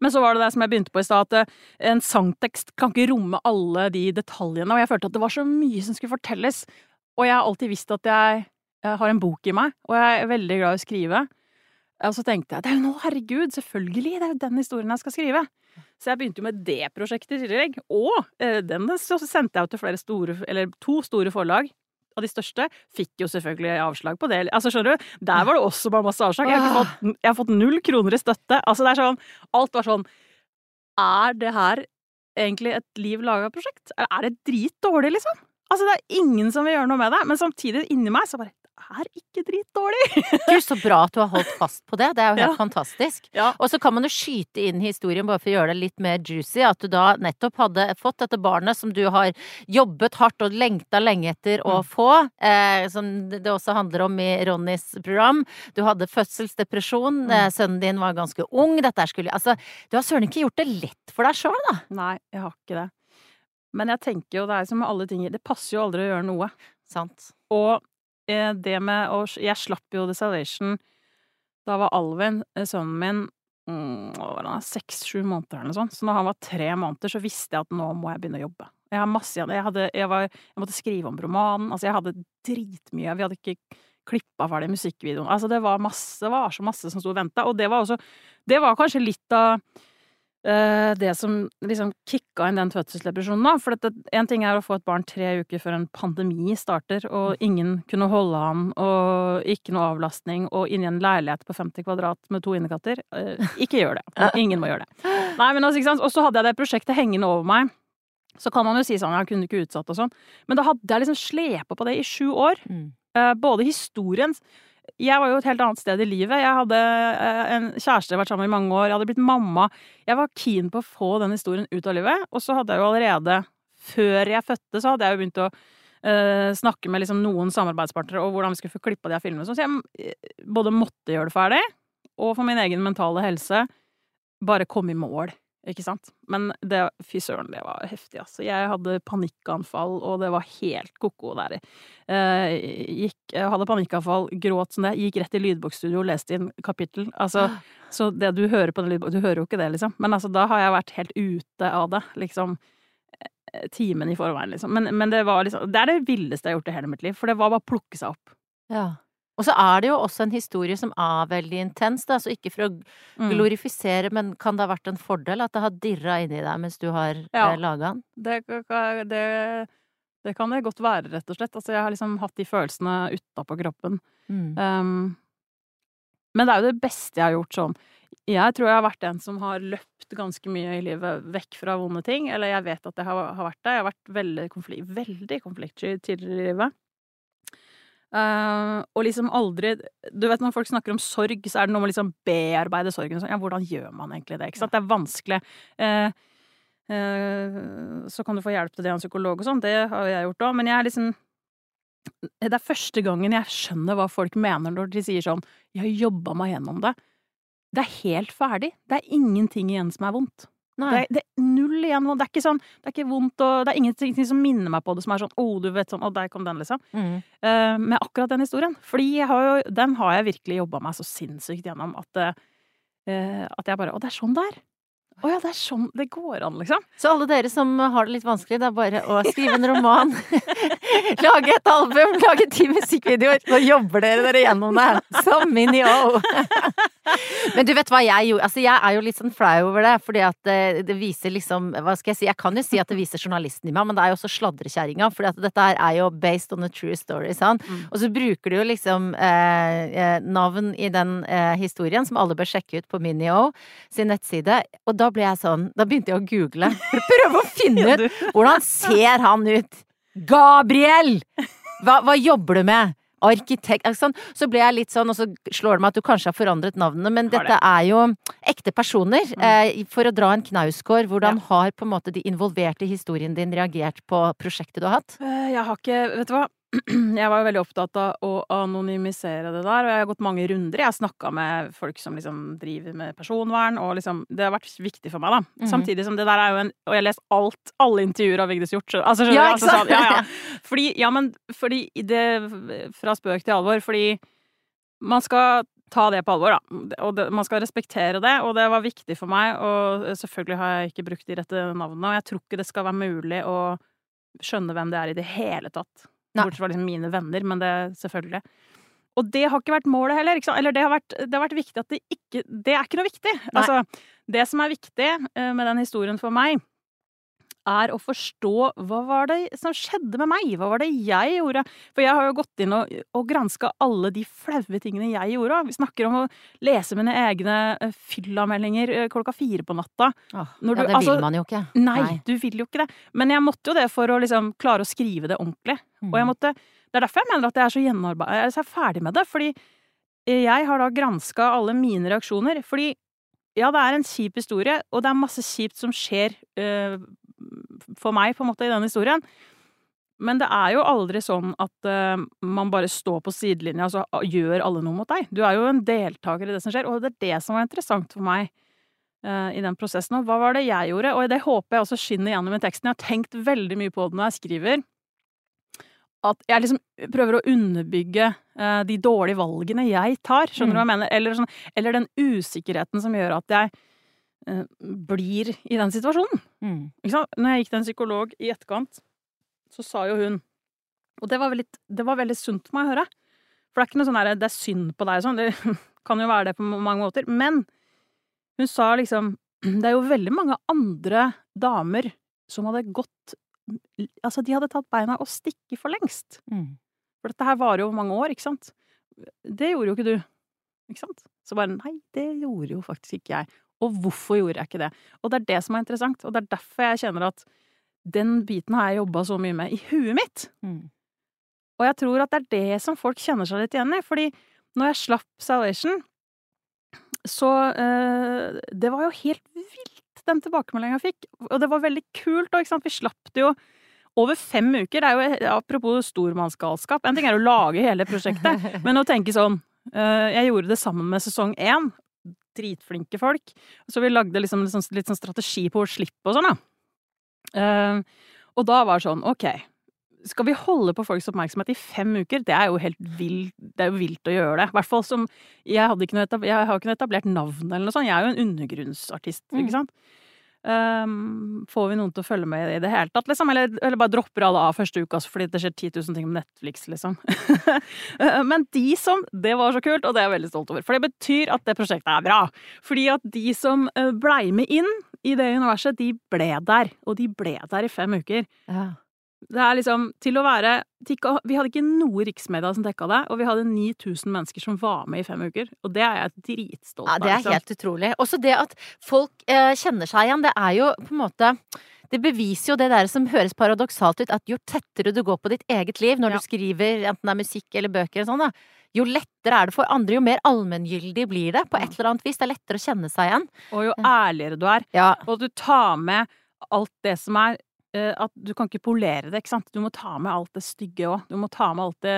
Men så var det det som jeg begynte på i stad, at eh, en sangtekst kan ikke romme alle de detaljene, og jeg følte at det var så mye som skulle fortelles. Og jeg har alltid visst at jeg, jeg har en bok i meg, og jeg er veldig glad i å skrive. Og så tenkte jeg det er jo nå, herregud, selvfølgelig, det er jo den historien jeg skal skrive. Så jeg begynte jo med det prosjektet i tillegg. Og eh, den så sendte jeg jo til flere store, eller to store forlag. Av de største fikk jo selvfølgelig avslag på det. Altså skjønner du, Der var det også bare masse avslag. Jeg har, fått, jeg har fått null kroner i støtte. Altså det er sånn, Alt var sånn Er det her egentlig et liv laga-prosjekt? Er er det dritdårlig, liksom? Altså Det er ingen som vil gjøre noe med det. Men samtidig, inni meg, så bare er ikke dritdårlig! Gud, så bra at du har holdt fast på det. Det er jo helt Ja. fantastisk. Ja. Og så kan man jo skyte inn historien, bare for å gjøre det litt mer juicy, at du da nettopp hadde fått dette barnet som du har jobbet hardt og lengta lenge etter å Mm. få, eh, som det også handler om i Ronnys program. Du hadde fødselsdepresjon, Mm. eh, sønnen din var ganske ung, dette skulle Altså, du har søren ikke gjort det lett for deg sjøl, da. Nei, jeg har ikke det. Men jeg tenker jo, det er som med alle ting, det passer jo aldri å gjøre noe. Sant. Og det med å Jeg slapp jo The Salvation Da var Alvin, eh, sønnen min, mm, seks-sju måneder eller noe sånt. Så når han var tre måneder, så visste jeg at nå må jeg begynne å jobbe. Jeg masse. Jeg, hadde, jeg, jeg måtte skrive om romanen. Altså, jeg hadde dritmye. Vi hadde ikke klippa ferdig musikkvideoen. Altså, det var masse, var så masse som sto og venta. Og det var også Det var kanskje litt av eh, det som liksom kicka inn den fødselsdepresjonen, da. For én en ting er å få et barn tre uker før en pandemi starter, og ingen kunne holde han, og ikke noe avlastning, og inni en leilighet på 50 kvadrat med to innekatter. Eh, ikke gjør det. Ingen må gjøre det. Nei, men altså, ikke sant. Og så hadde jeg det prosjektet hengende over meg. Så kan man jo si sånn, jeg kunne ikke utsatt og sånn. Men da hadde jeg liksom slepa på det i sju år. Mm. Eh, både historien jeg var jo et helt annet sted i livet. Jeg hadde eh, en kjæreste vært sammen i mange år, jeg hadde blitt mamma. Jeg var keen på å få den historien ut av livet, og så hadde jeg jo allerede, før jeg fødte, så hadde jeg jo begynt å Uh, snakke med liksom noen samarbeidspartnere og hvordan vi skulle få klippa de her filmene. Så jeg eh, både måtte gjøre det ferdig, og for min egen mentale helse bare komme i mål. Ikke sant? Men det, fy søren, det var heftig, altså. Jeg hadde panikkanfall, og det var helt ko-ko der. Eh, gikk, hadde panikkanfall, gråt som det, gikk rett i lydbokstudio og leste inn kapittel. Altså, så det du hører på den lydboken Du hører jo ikke det, liksom. Men altså, da har jeg vært helt ute av det, liksom. eh, Timen i forveien, liksom. Men, men det var liksom Det er det villeste jeg har gjort i hele mitt liv, for det var bare å plukke seg opp. Ja. Og så er det jo også en historie som er veldig intens, da. Så ikke for å Mm. glorifisere, men kan det ha vært en fordel at det har dirra inni deg mens du har Ja. eh, laga den? Det, det, det kan det godt være, rett og slett. Altså, jeg har liksom hatt de følelsene utapå kroppen. Mm. Um, men det er jo det beste jeg har gjort sånn. Jeg tror jeg har vært en som har løpt ganske mye i livet vekk fra vonde ting. Eller jeg vet at jeg har, har vært det. Jeg har vært veldig, konflikt, veldig konfliktsky tidligere i livet. Uh, og liksom aldri Du vet når folk snakker om sorg, så er det noe med å liksom bearbeide sorgen. Sånn, ja, hvordan gjør man egentlig det? Ikke sant? Det er vanskelig. Uh, uh, så kan du få hjelp til det av en psykolog og sånn. Det har jeg gjort òg. Men jeg er liksom Det er første gangen jeg skjønner hva folk mener når de sier sånn 'Jeg har jobba meg gjennom det'. Det er helt ferdig. Det er ingenting igjen som er vondt. Det det er null igjen. Det er ikke sånn, det er ikke vondt, og det er ingenting som minner meg på det som er sånn 'Å, du vet sånn og der kom den', liksom. Mm. Uh, med akkurat den historien. Fordi har jo, den har jeg virkelig jobba meg så sinnssykt gjennom at, uh, at jeg bare Å, det er sånn det er. Å ja, det er sånn det går an, liksom. Så alle dere som har det litt vanskelig, det er bare å skrive en roman, lage et album, lage ti musikkvideoer, Nå jobber dere dere gjennom det. Som Minio. Men du vet hva jeg gjorde? Altså, jeg er jo litt sånn flau over det, fordi at det, det viser liksom Hva skal jeg si? Jeg kan jo si at det viser journalisten i meg, men det er jo også sladrekjerringa, at dette her er jo based on a true story, sant? Mm. Og så bruker du jo liksom eh, eh, navn i den eh, historien, som alle bør sjekke ut på Minio sin nettside. Og da ble jeg sånn Da begynte jeg å google prøve å finne ut hvordan ser han ut. Gabriel! Hva, hva jobber du med? Arkitekt sånn. Så ble jeg litt sånn, og så slår det meg at du kanskje har forandret navnene, men dette er jo ekte personer. Mm. Eh, for å dra en knausgård, hvordan har på en måte de involverte i historien din reagert på prosjektet du har hatt? Eh, Jeg har ikke Vet du hva? Jeg var jo veldig opptatt av å anonymisere det der, og jeg har gått mange runder. Jeg har snakka med folk som liksom driver med personvern, og liksom Det har vært viktig for meg, da. Mm. Samtidig som det der er jo en Og jeg har lest alt, alle intervjuer av Vigdis Hjorth. Altså, skjønner Ja, du? Altså, sånn, ja, ja. Fordi Ja, men fordi det Fra spøk til alvor. Fordi man skal ta det på alvor, da. Og det, man skal respektere det, og det var viktig for meg. Og selvfølgelig har jeg ikke brukt de rette navnene, og jeg tror ikke det skal være mulig å skjønne hvem det er i det hele tatt. Nei. Bortsett fra liksom mine venner, men det selvfølgelig. Og det har ikke vært målet heller. Eller det har, vært, det har vært viktig at det ikke Det er ikke noe viktig. Altså, det som er viktig eh, med den historien for meg, er å forstå hva var det som skjedde med meg? Hva var det jeg gjorde? For jeg har jo gått inn og, og granska alle de flaue tingene jeg gjorde. Vi snakker om å lese mine egne eh, fyllameldinger eh, klokka fire på natta. Åh, Når ja, det altså- vil man jo ikke. Nei, du vil jo ikke det. Men jeg måtte jo det for å liksom klare å skrive det ordentlig. Mm. Og jeg måtte Det er derfor jeg mener at jeg er så gjennomarbeidet. Jeg er så ferdig med det. Fordi jeg har da granska alle mine reaksjoner. Fordi ja, det er en kjip historie, og det er masse kjipt som skjer eh, for meg, på en måte, i den historien. Men det er jo aldri sånn at uh, man bare står på sidelinja og så gjør alle noe mot deg. Du er jo en deltaker i det som skjer, og det er det som var interessant for meg uh, i den prosessen. Og hva var det jeg gjorde? Og det håper jeg også skinner gjennom i teksten. Jeg har tenkt veldig mye på det når jeg skriver. At jeg liksom prøver å underbygge uh, de dårlige valgene jeg tar. Skjønner du hva jeg mener? Eller, sånn, eller den usikkerheten som gjør at jeg blir i den situasjonen. Mm. Ikke sant? Når jeg gikk til en psykolog i etterkant, så sa jo hun Og det var veldig, det var veldig sunt for meg å høre. For det er ikke noe sånn derre det er synd på deg sånn. Det kan jo være det på mange måter. Men hun sa liksom Det er jo veldig mange andre damer som hadde gått Altså, de hadde tatt beina og stikket for lengst. Mm. For dette her varer jo mange år, ikke sant? Det gjorde jo ikke du. Ikke sant? Så bare nei, det gjorde jo faktisk ikke jeg. Og hvorfor gjorde jeg ikke det? Og det er det som er interessant, og det er derfor jeg kjenner at den biten har jeg jobba så mye med i huet mitt. Mm. Og jeg tror at det er det som folk kjenner seg litt igjen i, fordi når jeg slapp Salvation, så øh, Det var jo helt vilt, den tilbakemeldinga jeg fikk. Og det var veldig kult og ikke sant. Vi slapp det jo over fem uker. Det er jo apropos stormannsgalskap. En ting er å lage hele prosjektet, men å tenke sånn eh, Jeg gjorde det sammen med sesong én. Dritflinke folk. Så vi lagde liksom litt sånn, litt sånn strategi på å slippe og sånn, da. Uh, og da var det sånn, ok skal vi holde på folks oppmerksomhet i fem uker? Det er jo helt vilt, det er jo vilt å gjøre det. I hvert fall som Jeg, jeg har ikke noe etablert navn eller noe sånt. Jeg er jo en undergrunnsartist, mm. ikke sant. Um, får vi noen til å følge med i det hele tatt, liksom? Eller, eller bare dropper alle av første uka fordi det skjer 10 000 ting med Netflix, liksom. Men de som Det var så kult, og det er jeg veldig stolt over. For det betyr at det prosjektet er bra. Fordi at de som eh, blei med inn i det universet, de ble der. Og de ble der i fem uker. Ja. Det er liksom til å være Vi hadde ikke noe riksmedia som dekka det, og vi hadde 9000 mennesker som var med i fem uker. Og det er jeg dritstolt av. Ja, det er liksom. helt utrolig. Også det at folk eh, kjenner seg igjen, det er jo på en måte det beviser jo det der som høres paradoksalt ut, at jo tettere du går på ditt eget liv når ja. du skriver, enten det er musikk eller bøker eller sånn, da, jo lettere er det for andre, jo mer allmenngyldig blir det på et eller annet vis. Det er lettere å kjenne seg igjen. Og jo ærligere du er. Ja. Og du tar med alt det som er at du kan ikke polere det, ikke sant. Du må ta med alt det stygge òg. Du må ta med alt det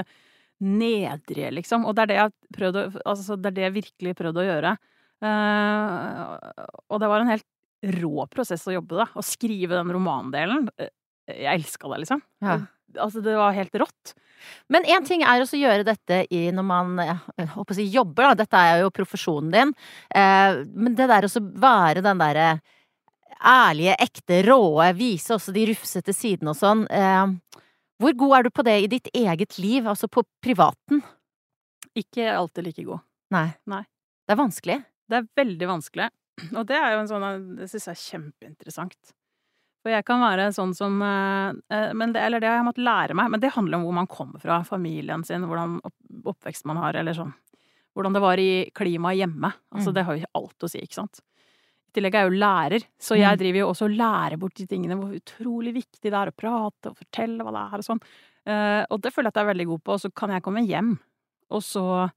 nedrige, liksom. Og det er det jeg prøvde Altså, det er det jeg virkelig prøvde å gjøre. Uh, og det var en helt rå prosess å jobbe, da. Å skrive den romandelen. Eh, jeg elska det, liksom. Ja. Altså, det var helt rått. Men én ting er også å gjøre dette i når man jeg håper å si, jobber, da. Dette er jo profesjonen din. Men det der å være den derre ærlige, ekte, råe, vise også de rufsete sidene og sånn. Eh, hvor god er du på det i ditt eget liv, altså på privaten? Ikke alltid like god. Nei. Nei. Det er vanskelig? Det er veldig vanskelig. Og det er jo en sånn Det syns jeg er kjempeinteressant. For jeg kan være sånn som eh, eh, men det, Eller det har jeg måttet lære meg, men det handler om hvor man kommer fra, familien sin, hvordan oppvekst man har, eller sånn. Hvordan det var i klimaet hjemme. Altså, mm. det har jo alt å si, ikke sant tillegg er jeg jo lærer, så jeg mm. driver jo også og lærer bort de tingene, hvor utrolig viktig det er å prate og fortelle hva det er og sånn. Uh, og det føler jeg at jeg er veldig god på, og så kan jeg komme hjem, og så uh,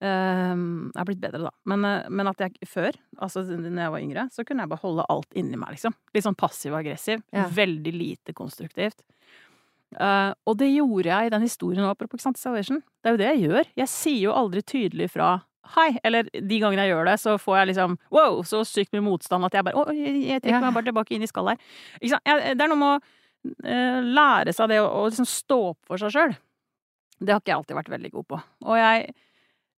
Jeg er blitt bedre, da. Men, uh, men, at jeg før, altså når jeg var yngre, så kunne jeg bare holde alt inni meg, liksom. Litt sånn passiv-aggressiv. Ja. Veldig lite konstruktivt. Uh, og det gjorde jeg i den historien apropos Salvation. Det er jo det jeg gjør. Jeg sier jo aldri tydelig fra hei, eller de gangene jeg gjør det, så får jeg liksom wow, så sykt mye motstand at jeg bare å, jeg trekker meg bare tilbake inn i skallet her. det er noe med å uh, lære seg det å, liksom stå opp for seg sjøl. Det har ikke jeg alltid vært veldig god på. Og jeg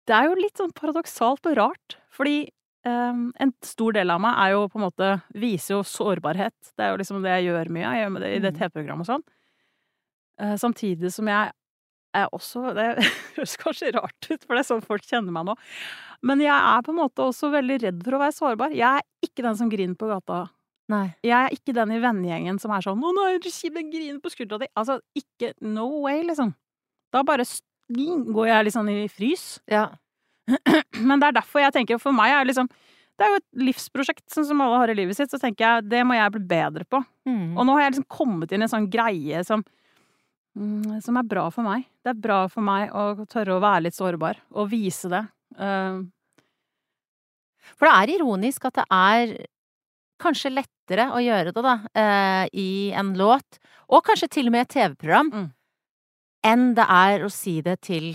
Det er jo litt sånn paradoksalt og rart, fordi um, en stor del av meg er jo på en måte Viser jo sårbarhet. Det er jo liksom det jeg gjør mye. Jeg gjør med det i det mm. TV-programmet og sånn. Uh, samtidig som jeg er også Det høres kanskje rart ut, for det er sånn folk kjenner meg nå. Men jeg er på en måte også veldig redd for å være sårbar. Jeg er ikke den som griner på gata. Nei. Jeg er ikke den i vennegjengen som er sånn 'Å, nå er Kibben griner på skuldra di'. Altså, ikke No way, liksom. Da bare går jeg litt sånn i frys. Ja. Men det er derfor jeg tenker For meg er liksom Det er jo et livsprosjekt, sånn som alle har i livet sitt. Så tenker jeg det må jeg bli bedre på. Mm. Og nå har jeg liksom kommet inn i en sånn greie som Mm, som er bra for meg. Det er bra for meg å tørre å være litt sårbar, og vise det. Uh, for det er ironisk at det er kanskje lettere å gjøre det, da, uh, i en låt, og kanskje til og med et TV-program, mm. enn det er å si det til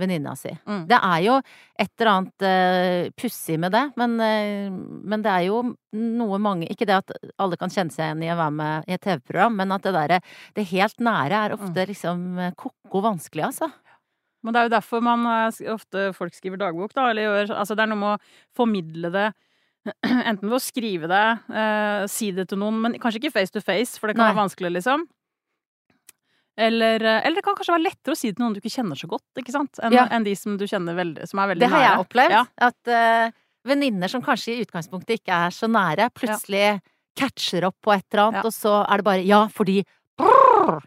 venninna si. Mm. Det er jo et eller annet uh, pussig med det, men, uh, men, det er jo noe mange Ikke det at alle kan kjenne seg igjen i å være med i et TV-program, men at det derre Det helt nære er ofte mm. liksom eh, ko-ko vanskelig, altså. Men det er jo derfor man ofte folk skriver dagbok, da, eller gjør Altså det er noe med å formidle det Enten ved å skrive det, uh, si det til noen, men kanskje ikke face to face, for det kan Nei. være vanskelig, liksom. Eller, eh, eller, det kan kanskje være lettere å si det til noen du ikke kjenner så godt, ikke sant? Enn ja. en de som du kjenner veldig, som er veldig nære. Det har jeg opplevd. Ja. At uh, venninner som kanskje i utgangspunktet ikke er så nære, plutselig ja. catcher opp på et eller annet, og så er det bare ja, fordi.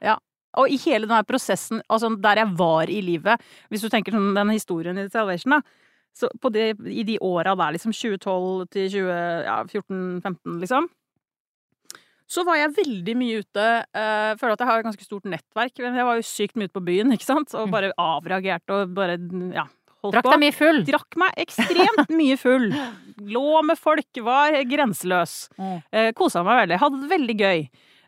Ja. Og i hele denne prosessen, altså der jeg var i livet, hvis du tenker sånn den historien i Salvation, da, så det, i de åra der, liksom 2012 til 2014-15, liksom så var jeg veldig mye ute. Uh, føler at jeg har et ganske stort nettverk. Men jeg var jo sykt mye ute på byen, ikke sant. Og mm. bare avreagerte og bare ja, holdt Drakk på. deg mye full. Drakk meg ekstremt mye full. Lå med folk, var grenseløs. Mm. Eh, Kosa meg veldig. Hadde det veldig gøy.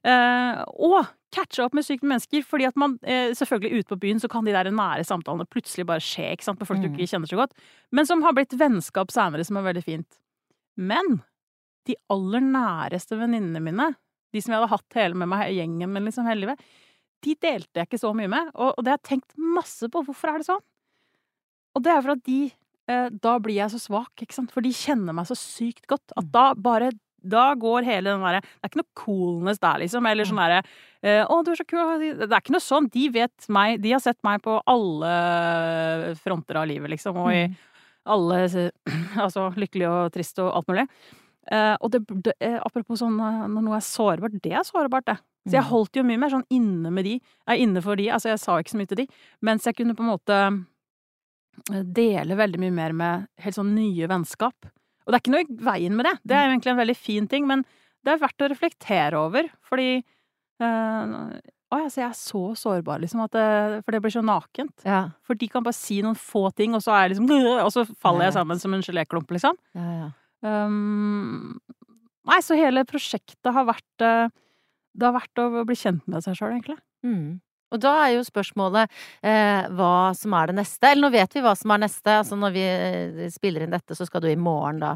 Eh, og catcha opp med syke mennesker, fordi at man eh, selvfølgelig ute på byen så kan de der nære samtalene plutselig bare skje, ikke sant, med folk du Mm. ikke kjenner så godt, men som har blitt vennskap seinere, som er veldig fint. Men de aller næreste venninnene mine, de som jeg hadde hatt hele med meg, gjengen min liksom hele livet, de delte jeg ikke så mye med, og, og det har jeg tenkt masse på. Hvorfor er det sånn? Og det er for at de eh, Da blir jeg så svak, ikke sant? For de kjenner meg så sykt godt at da bare da går hele den derre Det er ikke noe coolness der, liksom. Eller sånn derre eh, 'Å, du er så kul'. Det er ikke noe sånn. De vet meg. De har sett meg på alle fronter av livet, liksom. Og i Mm. alle Altså lykkelig og trist og alt mulig. Eh, og det, det, eh, apropos sånn eh, når noe er sårbart, det er sårbart, det. Så jeg Mm. holdt jo mye mer sånn inne med de. Jeg er inne for de. Altså, jeg sa ikke så mye til de. Mens jeg kunne på en måte dele veldig mye mer med helt sånn nye vennskap. Og det er ikke noe i veien med det. Det er jo egentlig en veldig fin ting, men det er verdt å reflektere over, fordi eh, Å ja, så jeg er så sårbar, liksom. At det, for det blir så nakent. Ja, For de kan bare si noen få ting, og så er jeg liksom Og så faller Jeg sammen som en geléklump, liksom. ja, ja. Um, nei, så hele prosjektet har vært eh, Det har vært å bli kjent med seg sjøl, egentlig. Mm. Og da er jo spørsmålet eh, hva som er det neste. Eller nå vet vi hva som er neste. Altså når vi eh, spiller inn dette, så skal du i morgen da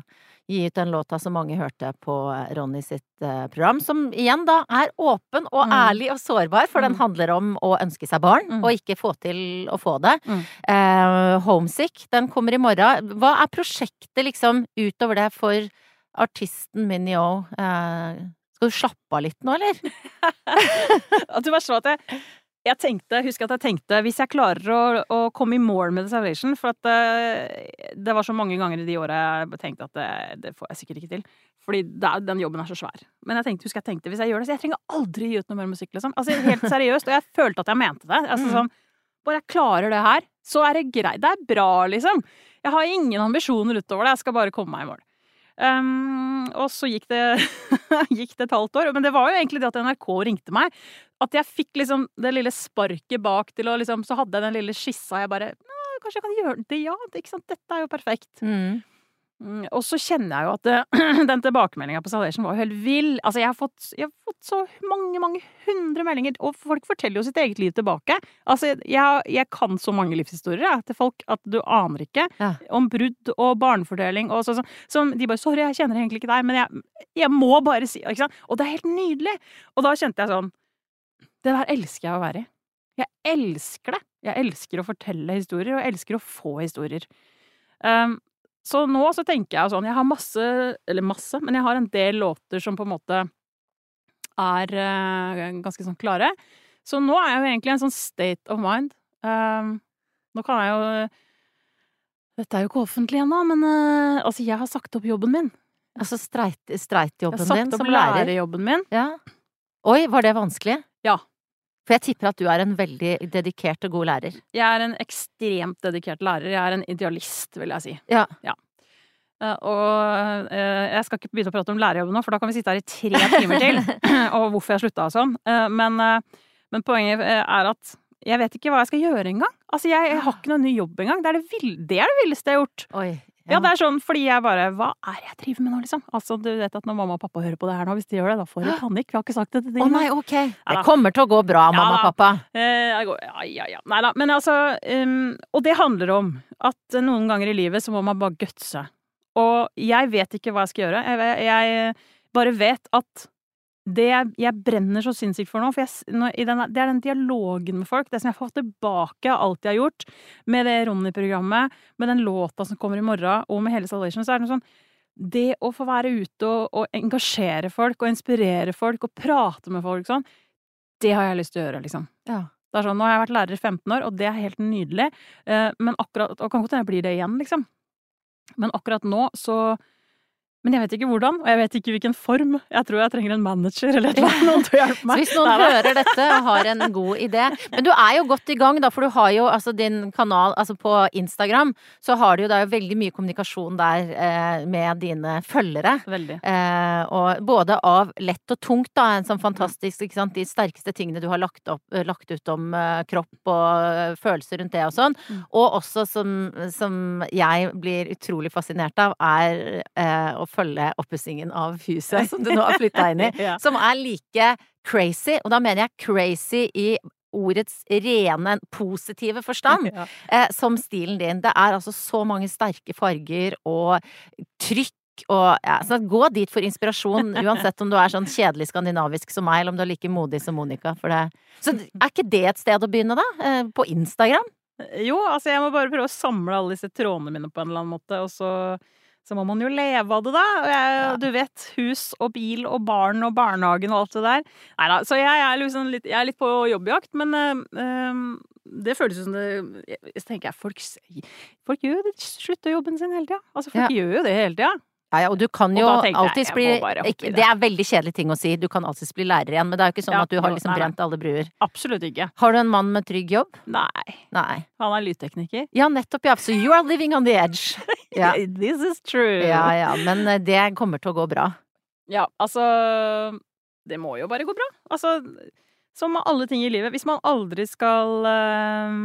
gi ut den låta som mange hørte på eh, Ronny sitt eh, program. Som igjen da er åpen og Mm. ærlig og sårbar, for den Mm. handler om å ønske seg barn, Mm. og ikke få til å få det. Eh, Homesick, den kommer i morgen. Hva er prosjektet liksom utover det for artisten Minnie O? Eh, skal du slappe av litt nå, eller? At du bare så at jeg, jeg tenkte, husker at jeg tenkte Hvis jeg klarer å, å komme i mål med The Salvation For at det, det var så mange ganger i de åra jeg tenkte at det, det får jeg sikkert ikke til. Fordi det, den jobben er så svær. Men jeg tenkte, husker jeg tenkte, hvis jeg gjør det, så jeg trenger aldri gi ut noe mer musikk, liksom. Altså helt seriøst. Og jeg følte at jeg mente det. Altså Mm. sånn Bare jeg klarer det her, så er det greit. Det er bra, liksom. Jeg har ingen ambisjoner utover det. Jeg skal bare komme meg i mål. Um, og så gikk det, gikk det et halvt år. Men det var jo egentlig det at NRK ringte meg. At jeg fikk liksom det lille sparket bak til å liksom Så hadde jeg den lille skissa. Jeg bare Kanskje jeg kan gjøre det? Ja, det, ikke sant? Dette er jo perfekt. Mm. Mm, Og så kjenner jeg jo at det, den tilbakemeldinga på Salvation var jo helt vill. Altså, jeg har, fått, jeg har fått så mange, mange hundre meldinger, og folk forteller jo sitt eget liv tilbake. Altså, jeg, jeg kan så mange livshistorier jeg, til folk at du aner ikke. Ja. Om brudd og barnefordeling og sånn. Som de bare 'Sorry, jeg kjenner egentlig ikke deg, men jeg, jeg må bare si' ikke sant? Og det er helt nydelig! Og da kjente jeg sånn Det der elsker jeg å være i. Jeg elsker det. Jeg elsker å fortelle historier, og jeg elsker å få historier. Um, så nå så tenker jeg sånn Jeg har masse, eller masse, men jeg har en del låter som på en måte er uh, ganske sånn klare. Så nå er jeg jo egentlig en sånn state of mind. Um, nå kan jeg jo Dette er jo ikke offentlig ennå, men uh, altså, jeg har sagt opp jobben min. Altså streit, Jeg streitjobben har din sagt opp som lærerjobben min. Ja. Oi, var det vanskelig? Ja. For jeg tipper at du er en veldig dedikert og god lærer. Jeg er en ekstremt dedikert lærer. Jeg er en idealist, vil jeg si. Ja. ja. og eh, jeg skal ikke begynne å prate om lærerjobben nå, for da kan vi sitte her i tre timer til. og hvorfor jeg slutta og sånn. Eh, men, eh, men poenget eh, er at jeg vet ikke hva jeg skal gjøre engang. Altså, jeg, jeg har ikke noen ny jobb engang. Det er det, det er det villeste jeg har gjort. Oi. Ja, det er sånn fordi jeg bare Hva er det jeg driver med nå, liksom? Altså, du vet at når mamma og pappa hører på det her nå, hvis de gjør det, da får de panikk. Vi har ikke sagt det til Å dem. nei, ok. Det kommer til å gå bra, Ja mamma og pappa. Eh, ja, ja, ja. Nei da. Men altså um, Og det handler om at noen ganger i livet så må man bare gutse. Og jeg vet ikke hva jeg skal gjøre. Jeg, jeg bare vet at det jeg, brenner så sinnssykt for nå, for jeg, s- nå, i den, det er den dialogen med folk, det som jeg får tilbake av alt jeg har gjort, med det Ronny-programmet, med den låta som kommer i morgen, og med hele Salvation, så er det noe sånn Det å få være ute og, og engasjere folk, og inspirere folk, og prate med folk sånn, det har jeg lyst til å gjøre, liksom. Ja. Det er sånn, Nå har jeg vært lærer i 15 år, og det er helt nydelig. Eh, Men akkurat, og kan godt hende jeg blir det igjen, liksom. Men akkurat nå så Men jeg vet ikke hvordan, og jeg vet ikke hvilken form. Jeg tror jeg trenger en manager eller noe noen til å hjelpe Så meg. hvis noen Nei, nei. hører dette og har en god idé Men du er jo godt i gang, da, for du har jo altså din kanal altså på Instagram, så har du jo da veldig mye kommunikasjon der eh, med dine følgere. Veldig. Eh, og både av lett og tungt, da, en sånn fantastisk ikke sant, De sterkeste tingene du har lagt, opp, eh, lagt ut om eh, kropp og eh, følelser rundt det og sånn. Mm. Og også som, som jeg blir utrolig fascinert av, er eh, å følge oppussingen av huset som du nå har flytta inn i. Ja. Som er like crazy, og da mener jeg crazy i ordets rene positive forstand, Ja. eh, som stilen din. Det er altså så mange sterke farger og trykk og ja, så Gå dit for inspirasjon, uansett om du er sånn kjedelig skandinavisk som meg, eller om du er like modig som Monica. For det. Så er ikke det et sted å begynne, da? Eh, På Instagram? Jo, altså jeg må bare prøve å samle alle disse trådene mine på en eller annen måte, og så, så må man jo leve av det, da. Jeg, Ja. Du vet, hus og bil og barn og barnehagen og alt det der. Nei da, så jeg er, liksom litt, jeg er litt på jobbjakt, men eh, det føles jo som det jeg, jeg tenker jeg, folk, folk gjør jo det, slutter jobben sin hele tida. Altså, folk gjør jo det hele tida. Ja, ja, og du kan jo alltids bli det. Er veldig kjedelig ting å si, du kan alltids bli lærer igjen, men det er jo ikke sånn Ja, at du har liksom nei, nei. brent alle bruer. Absolutt ikke. Har du en mann med trygg jobb? Nei. Nei. Han er lydtekniker. Ja, nettopp, ja. So you are living on the edge. Ja, This is true. ja, ja. Men eh, det kommer til å gå bra. Ja, altså Det må jo bare gå bra. Altså, som med alle ting i livet. Hvis man aldri skal øh,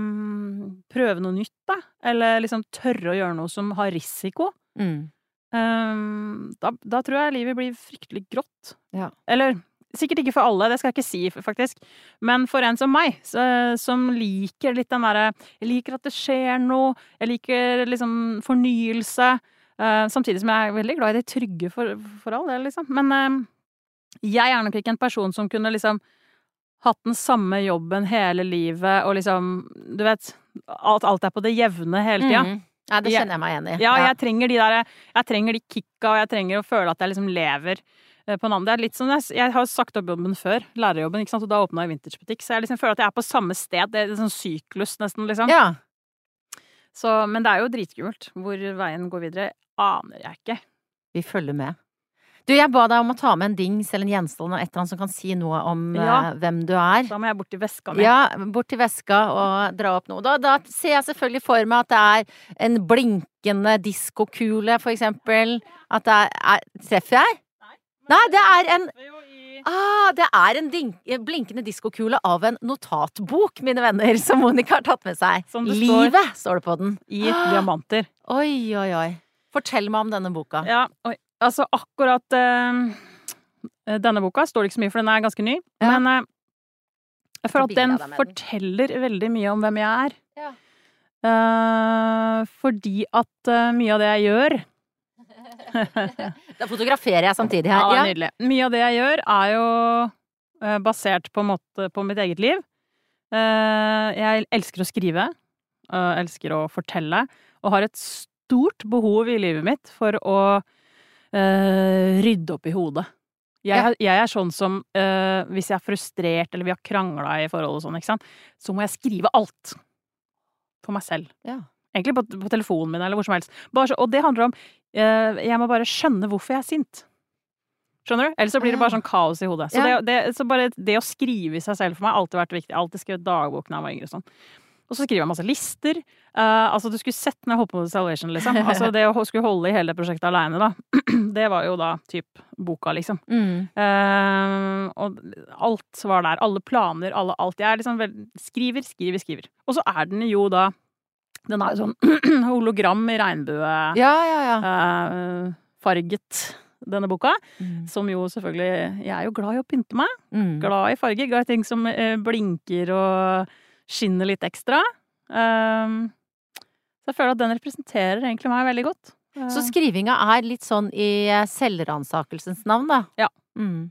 prøve noe nytt, da, eller liksom tørre å gjøre noe som har risiko, Mm. Eh, da, da tror jeg livet blir fryktelig grått. Ja. Eller sikkert ikke for alle, det skal jeg ikke si, faktisk. Men for en som meg, så, som liker litt den derre Jeg liker at det skjer noe. Jeg liker liksom fornyelse. Uh, samtidig som jeg er veldig glad i det trygge for, for all del, liksom. Men uh, jeg er nok ikke en person som kunne liksom hatt den samme jobben hele livet og liksom Du vet, alt, alt er på det jevne hele tida. Mm. Nei, det kjenner jeg meg igjen i. Ja, jeg trenger de der Jeg trenger de kicka, og jeg trenger å føle at jeg liksom lever eh, på en annen Det er litt sånn Jeg, jeg har sagt opp jobben før, lærerjobben, ikke sant, og da åpna jeg vintagebutikk, så jeg liksom føler at jeg er på samme sted. Det er en sånn syklus, nesten, liksom. ja. Så, men det er jo dritkult. Hvor veien går videre, aner jeg ikke. Vi følger med. Du, jeg ba deg om å ta med en dings eller en gjenstand eller et eller annet som kan si noe om Ja. uh, hvem du er. Da må jeg bort til veska mi. Ja, bort til veska og dra opp noe. Da, da ser jeg selvfølgelig for meg at det er en blinkende diskokule, for eksempel. At det er, er Treffer jeg? Nei, det er en Ah, det er en blinkende diskokule av en notatbok, mine venner, som Monica har tatt med seg. Det står- Livet, står det på den. I diamanter. Oi, oi, oi. Fortell meg om denne boka. Ja, oi. Altså akkurat uh, denne boka står det ikke så mye, for den er ganske ny. Ja. Men uh, jeg føler at den forteller veldig mye om hvem jeg er. Ja. Uh, fordi at mye av det jeg gjør Da fotograferer jeg samtidig her. er Ja. nydelig. Mye av det jeg gjør, er jo basert på måte på mitt eget liv. Jeg elsker å skrive. elsker å fortelle. Og har et stort behov i livet mitt for å eh, rydde opp i hodet. Jeg, Ja. jeg er sånn som uh, hvis jeg er frustrert eller vi har krangla i forhold og sånn, ikke sant, så må jeg skrive alt. For meg selv. Ja. Egentlig på, på telefonen min eller hvor som helst. Så, og det handler om uh, Jeg må bare skjønne hvorfor jeg er sint. Skjønner du? Ellers så blir det bare sånn kaos i hodet. Så, det, det, så bare det å skrive i seg selv for meg har alltid vært viktig. Alltid skrevet dagbok da jeg var yngre og sånn. Og så skriver jeg masse lister. Uh, altså, du skulle sett når jeg holdt på med Salvation, liksom. Altså, det å skulle holde i hele prosjektet aleine, da. det var jo da typ boka, liksom. Mm. Uh, og alt var der. Alle planer, alle alt. Jeg er liksom vel Skriver, skriver, skriver. Og så er den jo da Den er jo sånn hologram i regnbue Ja, ja, ja. Uh, farget, denne boka. Mm. Som jo selvfølgelig Jeg er jo glad i å pynte meg. Mm. Glad i farger. Glad i ting som blinker og skinner litt ekstra. Um, så jeg føler at den representerer egentlig meg veldig godt. Eh, Så skrivinga er litt sånn i eh, selvransakelsens navn, da? Ja. Mm.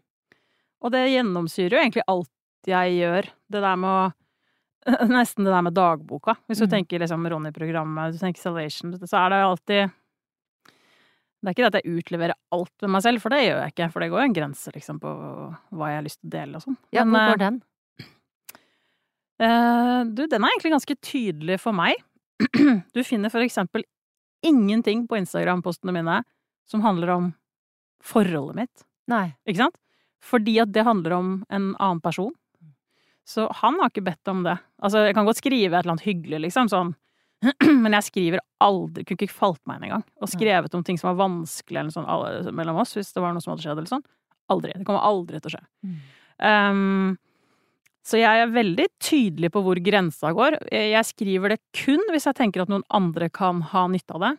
og det gjennomsyrer jo egentlig alt jeg gjør. Det der med å Nesten det der med dagboka. Hvis du Mm. tenker liksom Ronny-programmet, du tenker Salvation, så er det jo alltid Det er ikke det at jeg utleverer alt med meg selv, for det gjør jeg ikke. For det går jo en grense liksom på hva jeg har lyst til å dele og sånn. Ja, hvor eh, går den? Eh, du, den er egentlig ganske tydelig for meg. Du finner for eksempel ingenting på Instagram-postene mine som handler om forholdet mitt. Nei. Ikke sant? Fordi at det handler om en annen person. Så han har ikke bedt om det. Altså, jeg kan godt skrive et eller annet hyggelig, liksom, sånn, men jeg skriver aldri Kunne ikke falt meg inn engang. Og skrevet om ting som var vanskelig eller sånn mellom oss, hvis det var noe som hadde skjedd, eller sånn. Aldri. Det kommer aldri til å skje. Mm. Um, så jeg er veldig tydelig på hvor grensa går. Jeg skriver det kun hvis jeg tenker at noen andre kan ha nytte av det.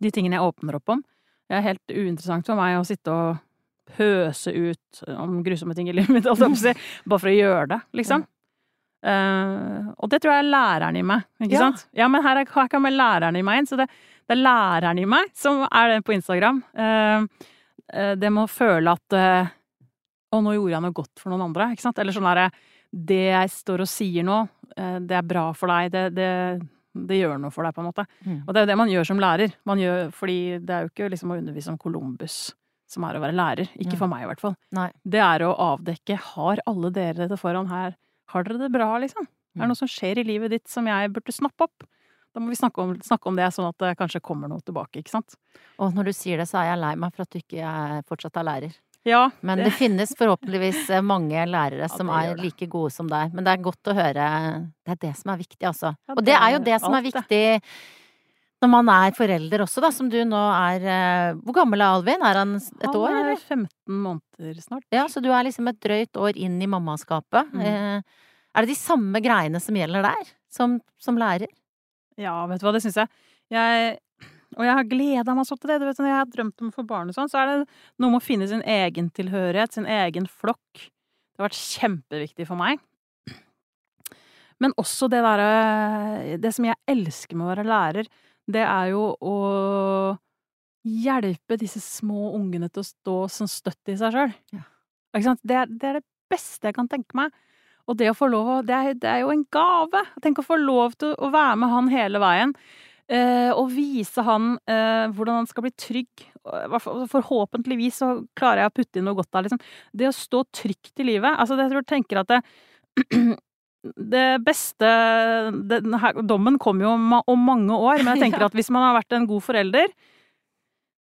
De tingene jeg åpner opp om. Det er helt uinteressant for meg å sitte og pøse ut om grusomme ting i livet mitt, bare for å gjøre det, liksom. Uh, og det tror jeg er læreren i meg, ikke Ja. sant? Ja, men her, er, her kommer læreren i meg inn, så det, det er læreren i meg som er den på Instagram. Uh, uh, det med å føle at eh, Å, nå gjorde jeg noe godt for noen andre, ikke sant? Eller sånn derre Det jeg står og sier nå, eh, det er bra for deg, det, det, det gjør noe for deg, på en måte. Mm. Og det er jo det man gjør som lærer. Man gjør, fordi det er jo ikke liksom å undervise om Columbus som er å være lærer. Ikke Nei. for meg, i hvert fall. Nei. Det er å avdekke har alle dere det foran her Har dere det bra, liksom? Er det Mm. noe som skjer i livet ditt som jeg burde snappe opp? Da må vi snakke om, snakke om det, sånn at det kanskje kommer noe tilbake, ikke sant? Og når du sier det, så er jeg lei meg for at du ikke er, fortsatt er lærer. Ja. Men det finnes forhåpentligvis eh, mange lærere som er like gode som deg. Men det er godt å høre Det er det som er viktig, altså. Ja, Og det er jo det som er viktig når man er forelder også, da, som du nå er eh, Hvor gammel er Alvin? Er han et Han år, er 15 måneder snart. Ja, så du er liksom et drøyt år inn i mammaskapet. Mm. Eh, er det de samme greiene som gjelder der, som, som lærer? Ja, vet du hva, det syns jeg. jeg. Og jeg har gleda meg så til det. Du vet, når jeg har drømt om å få barn og sånn, så er det noe med å finne sin egen tilhørighet, sin egen flokk. Det har vært kjempeviktig for meg. Men også det derre Det som jeg elsker med å være lærer, det er jo å hjelpe disse små ungene til å stå som støtt i seg sjøl. Ja. Ikke sant? Det, er- det er det beste jeg kan tenke meg. Og det å få lov å det det er jo en gave. Tenk å få lov til å være med han hele veien. Eh, og vise han eh, hvordan han skal bli trygg. Fall- Forhåpentligvis så klarer jeg å putte inn noe godt der, liksom. Det å stå trygt i livet. Altså, det, jeg tror jeg tenker at det, det beste den her, Dommen kom jo om, om mange år, men jeg tenker at hvis man har vært en god forelder,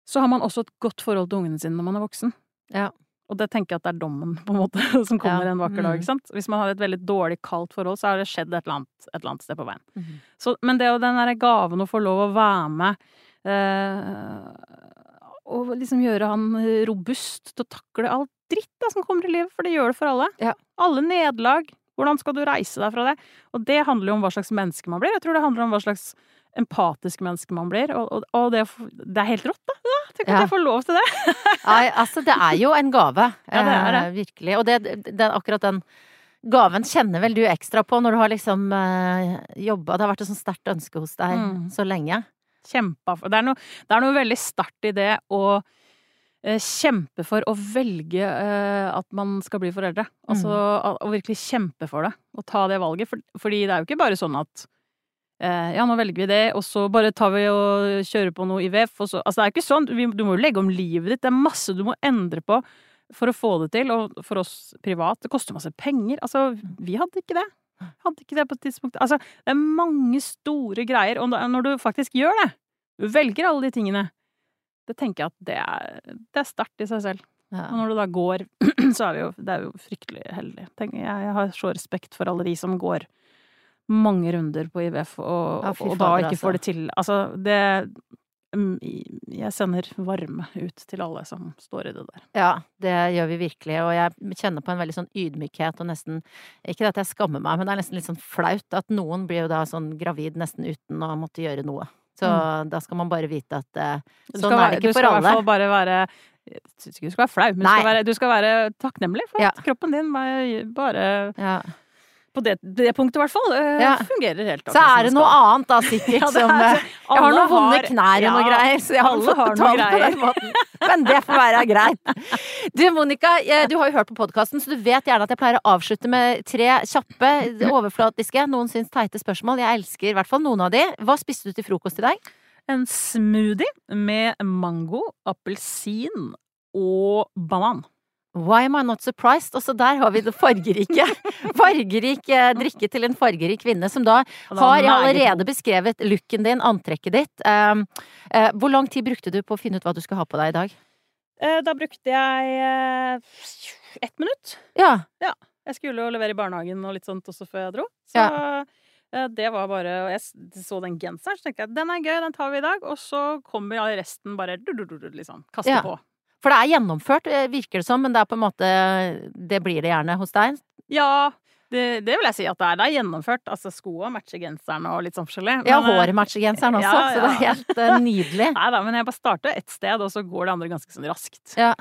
så har man også et godt forhold til ungene sine når man er voksen. Ja. Og det tenker jeg at det er dommen, på en måte, som kommer Ja. en vakker dag. Mm. ikke sant? Hvis man har et veldig dårlig, kaldt forhold, så har det skjedd et eller annet, et eller annet sted på veien. Mhm. Så, men det å den derre gaven å få lov å være med eh, Og liksom gjøre han robust til å takle all dritt da, som kommer i livet, for det gjør det for alle. Ja. Alle nederlag. Hvordan skal du reise deg fra det? Og det handler jo om hva slags menneske man blir. Jeg tror det handler om hva slags empatisk menneske man blir. Og, og, og det, det er helt rått, da. Ja, tenk at Ja. jeg får lov til det. Nei, altså det er jo en gave. Ja, det er det. Eh, virkelig. Og det, det, akkurat den gaven kjenner vel du ekstra på når du har liksom eh, jobba Det har vært et sånt sterkt ønske hos deg Mm. så lenge. Kjempa for det er, noe, det er noe veldig sterkt i det å eh, kjempe for å velge eh, at man skal bli foreldre. Altså å, å virkelig kjempe for det, og ta det valget. For, fordi det er jo ikke bare sånn at ja, nå velger vi det, og så bare tar vi og kjører på noe IVF, og så Altså, det er ikke sånn. Du må jo legge om livet ditt. Det er masse du må endre på for å få det til, og for oss privat. Det koster masse penger. Altså, vi hadde ikke det. Hadde ikke det på et tidspunkt. Altså, det er mange store greier, og når du faktisk gjør det, du velger alle de tingene, det tenker jeg at det er, det er sterkt i seg selv. Og når du da går, så er vi jo, det er jo fryktelig heldig. Jeg, jeg har så respekt for alle de som går mange runder på IVF, og, Ja, og da ikke altså. får det til. Altså, det mm, Jeg sender varme ut til alle som står i det der. Ja, det gjør vi virkelig, og jeg kjenner på en veldig sånn ydmykhet og nesten Ikke at jeg skammer meg, men det er nesten litt sånn flaut at noen blir jo da sånn gravid nesten uten å måtte gjøre noe. Så da skal man bare vite at eh, sånn skal er det ikke for skal i hvert fall bare være jeg syns ikke du skal være flau, men du skal, være, du skal være takknemlig for Ja. at kroppen din bare, bare Ja. På det, det punktet, i hvert fall, eh, Ja. fungerer helt Så er det noe annet da, sikkert, Ja, som eh, Jeg har noen vonde knær og noe ja, greier, så jeg har alle har noe greier. Men det får være greit. Du Monica, du har jo hørt på podkasten, så du vet gjerne at jeg pleier å avslutte med tre kjappe, overflatiske, noen syns teite spørsmål. Jeg elsker i hvert fall noen av de. Hva spiste du til frokost i dag? En smoothie med mango, appelsin og banan. Why am I not surprised? Også der har vi det fargerike. Fargerik eh, drikke til en fargerik kvinne, som da har allerede beskrevet looken din, antrekket ditt. Um, eh, hvor lang tid brukte du på å finne ut hva du skulle ha på deg i dag? Eh, Da brukte jeg ett minutt. Ja. Jeg skulle jo levere i barnehagen og litt sånt også før jeg dro. Så ja. det var bare Og jeg så den genseren, så tenkte jeg den er gøy, den tar vi i dag. Og så kommer resten bare liksom. Kaste Ja. på. For det er gjennomført, eh, virker det som, men det er på en måte Det blir det gjerne hos deg. Ja, det, det vil jeg si at det er. Det er gjennomført. Altså skoa matcher genseren og litt sånn forskjellig. Ja, Men, ja, håret matcher genseren også, ja, så det er helt uh, nydelig. Nei da, men jeg bare starter ett sted, og så går det andre ganske sånn raskt. Ja.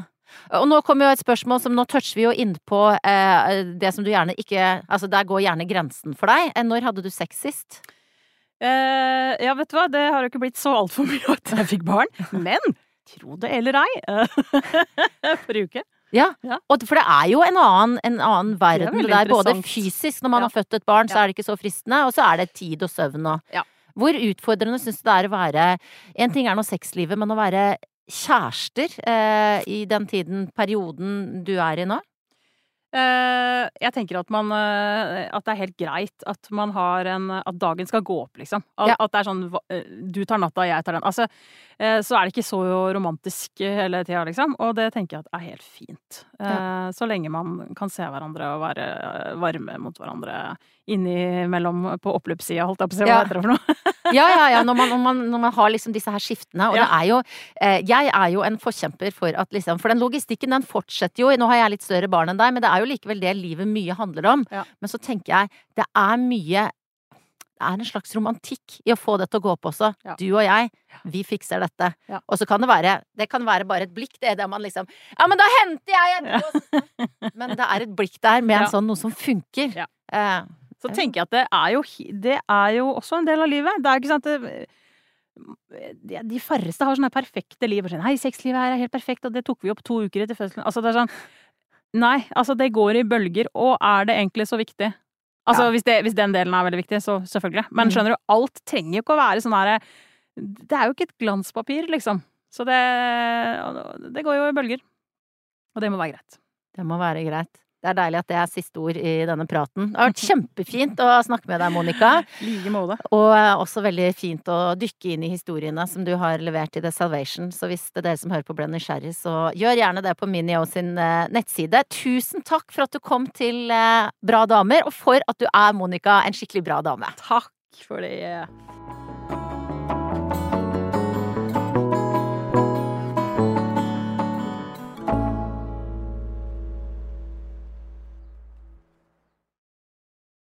Og nå kommer jo et spørsmål som nå toucher vi jo inn på eh, det som du gjerne ikke Altså der går gjerne grensen for deg. Eh, Når hadde du sex sist? Eh, ja, vet du hva, det har jo ikke blitt så altfor mye at jeg fikk barn. Men tro det eller ei, forrige uke. Ja, Ja. For det er jo en annen, en annen verden det der, både fysisk når man Ja. har født et barn, så er det ikke så fristende, og så er det tid og søvn og Ja. Hvor utfordrende syns du det er å være En ting er nå sexlivet, men å være kjærester eh, i den tiden, perioden du er i nå? Eh, jeg tenker at man eh, At det er helt greit at man har en At dagen skal gå opp, liksom. At, Ja. at det er sånn eh, Du tar natta, jeg tar den. Altså, så er det ikke så romantisk hele tida, liksom. Og det tenker jeg at er helt fint. Ja. Så lenge man kan se hverandre og være varme mot hverandre innimellom på oppløpssida, holdt jeg på å si. Hva Ja. heter det for noe? Ja, ja, ja, når man, når man, når man har liksom disse her skiftene. Og det er jo Jeg er jo en forkjemper for at liksom For den logistikken, den fortsetter jo. Nå har jeg litt større barn enn deg, men det er jo likevel det livet mye handler om. Ja. Men så tenker jeg, det er mye det er en slags romantikk i å få det til å gå opp også. Ja. Du og jeg, vi fikser dette. Ja. Og så kan det være Det kan være bare et blikk, det, der man liksom Ja, men da henter jeg etterpå! Men det er et blikk der med en Ja. sånn noe som funker. Ja. Eh, Så tenker jeg at det er jo, det er jo også en del av livet. Det er ikke sant det, de, de færreste har sånne perfekte liv. og Sånn, Hei, sexlivet her er helt perfekt, og det tok vi opp to uker etter fødselen. Altså, det er sånn Nei, altså, det går i bølger. Og er det egentlig så viktig? Altså, Ja. hvis, det, hvis den delen er veldig viktig, så selvfølgelig. Men Mm. skjønner du, alt trenger jo ikke å være sånn herre Det er jo ikke et glanspapir, liksom. Så det, det går jo i bølger. Og det må være greit. Det må være greit. Det er deilig at det er siste ord i denne praten. Det har vært kjempefint å snakke med deg, Monica. Like måte. Og også veldig fint å dykke inn i historiene som du har levert i The Salvation. Så hvis det er dere som hører på ble nysgjerrig, så gjør gjerne det på Minio sin eh, nettside. Tusen takk for at du kom til eh, Bra damer, og for at du er, Monica, en skikkelig bra dame. Takk for det.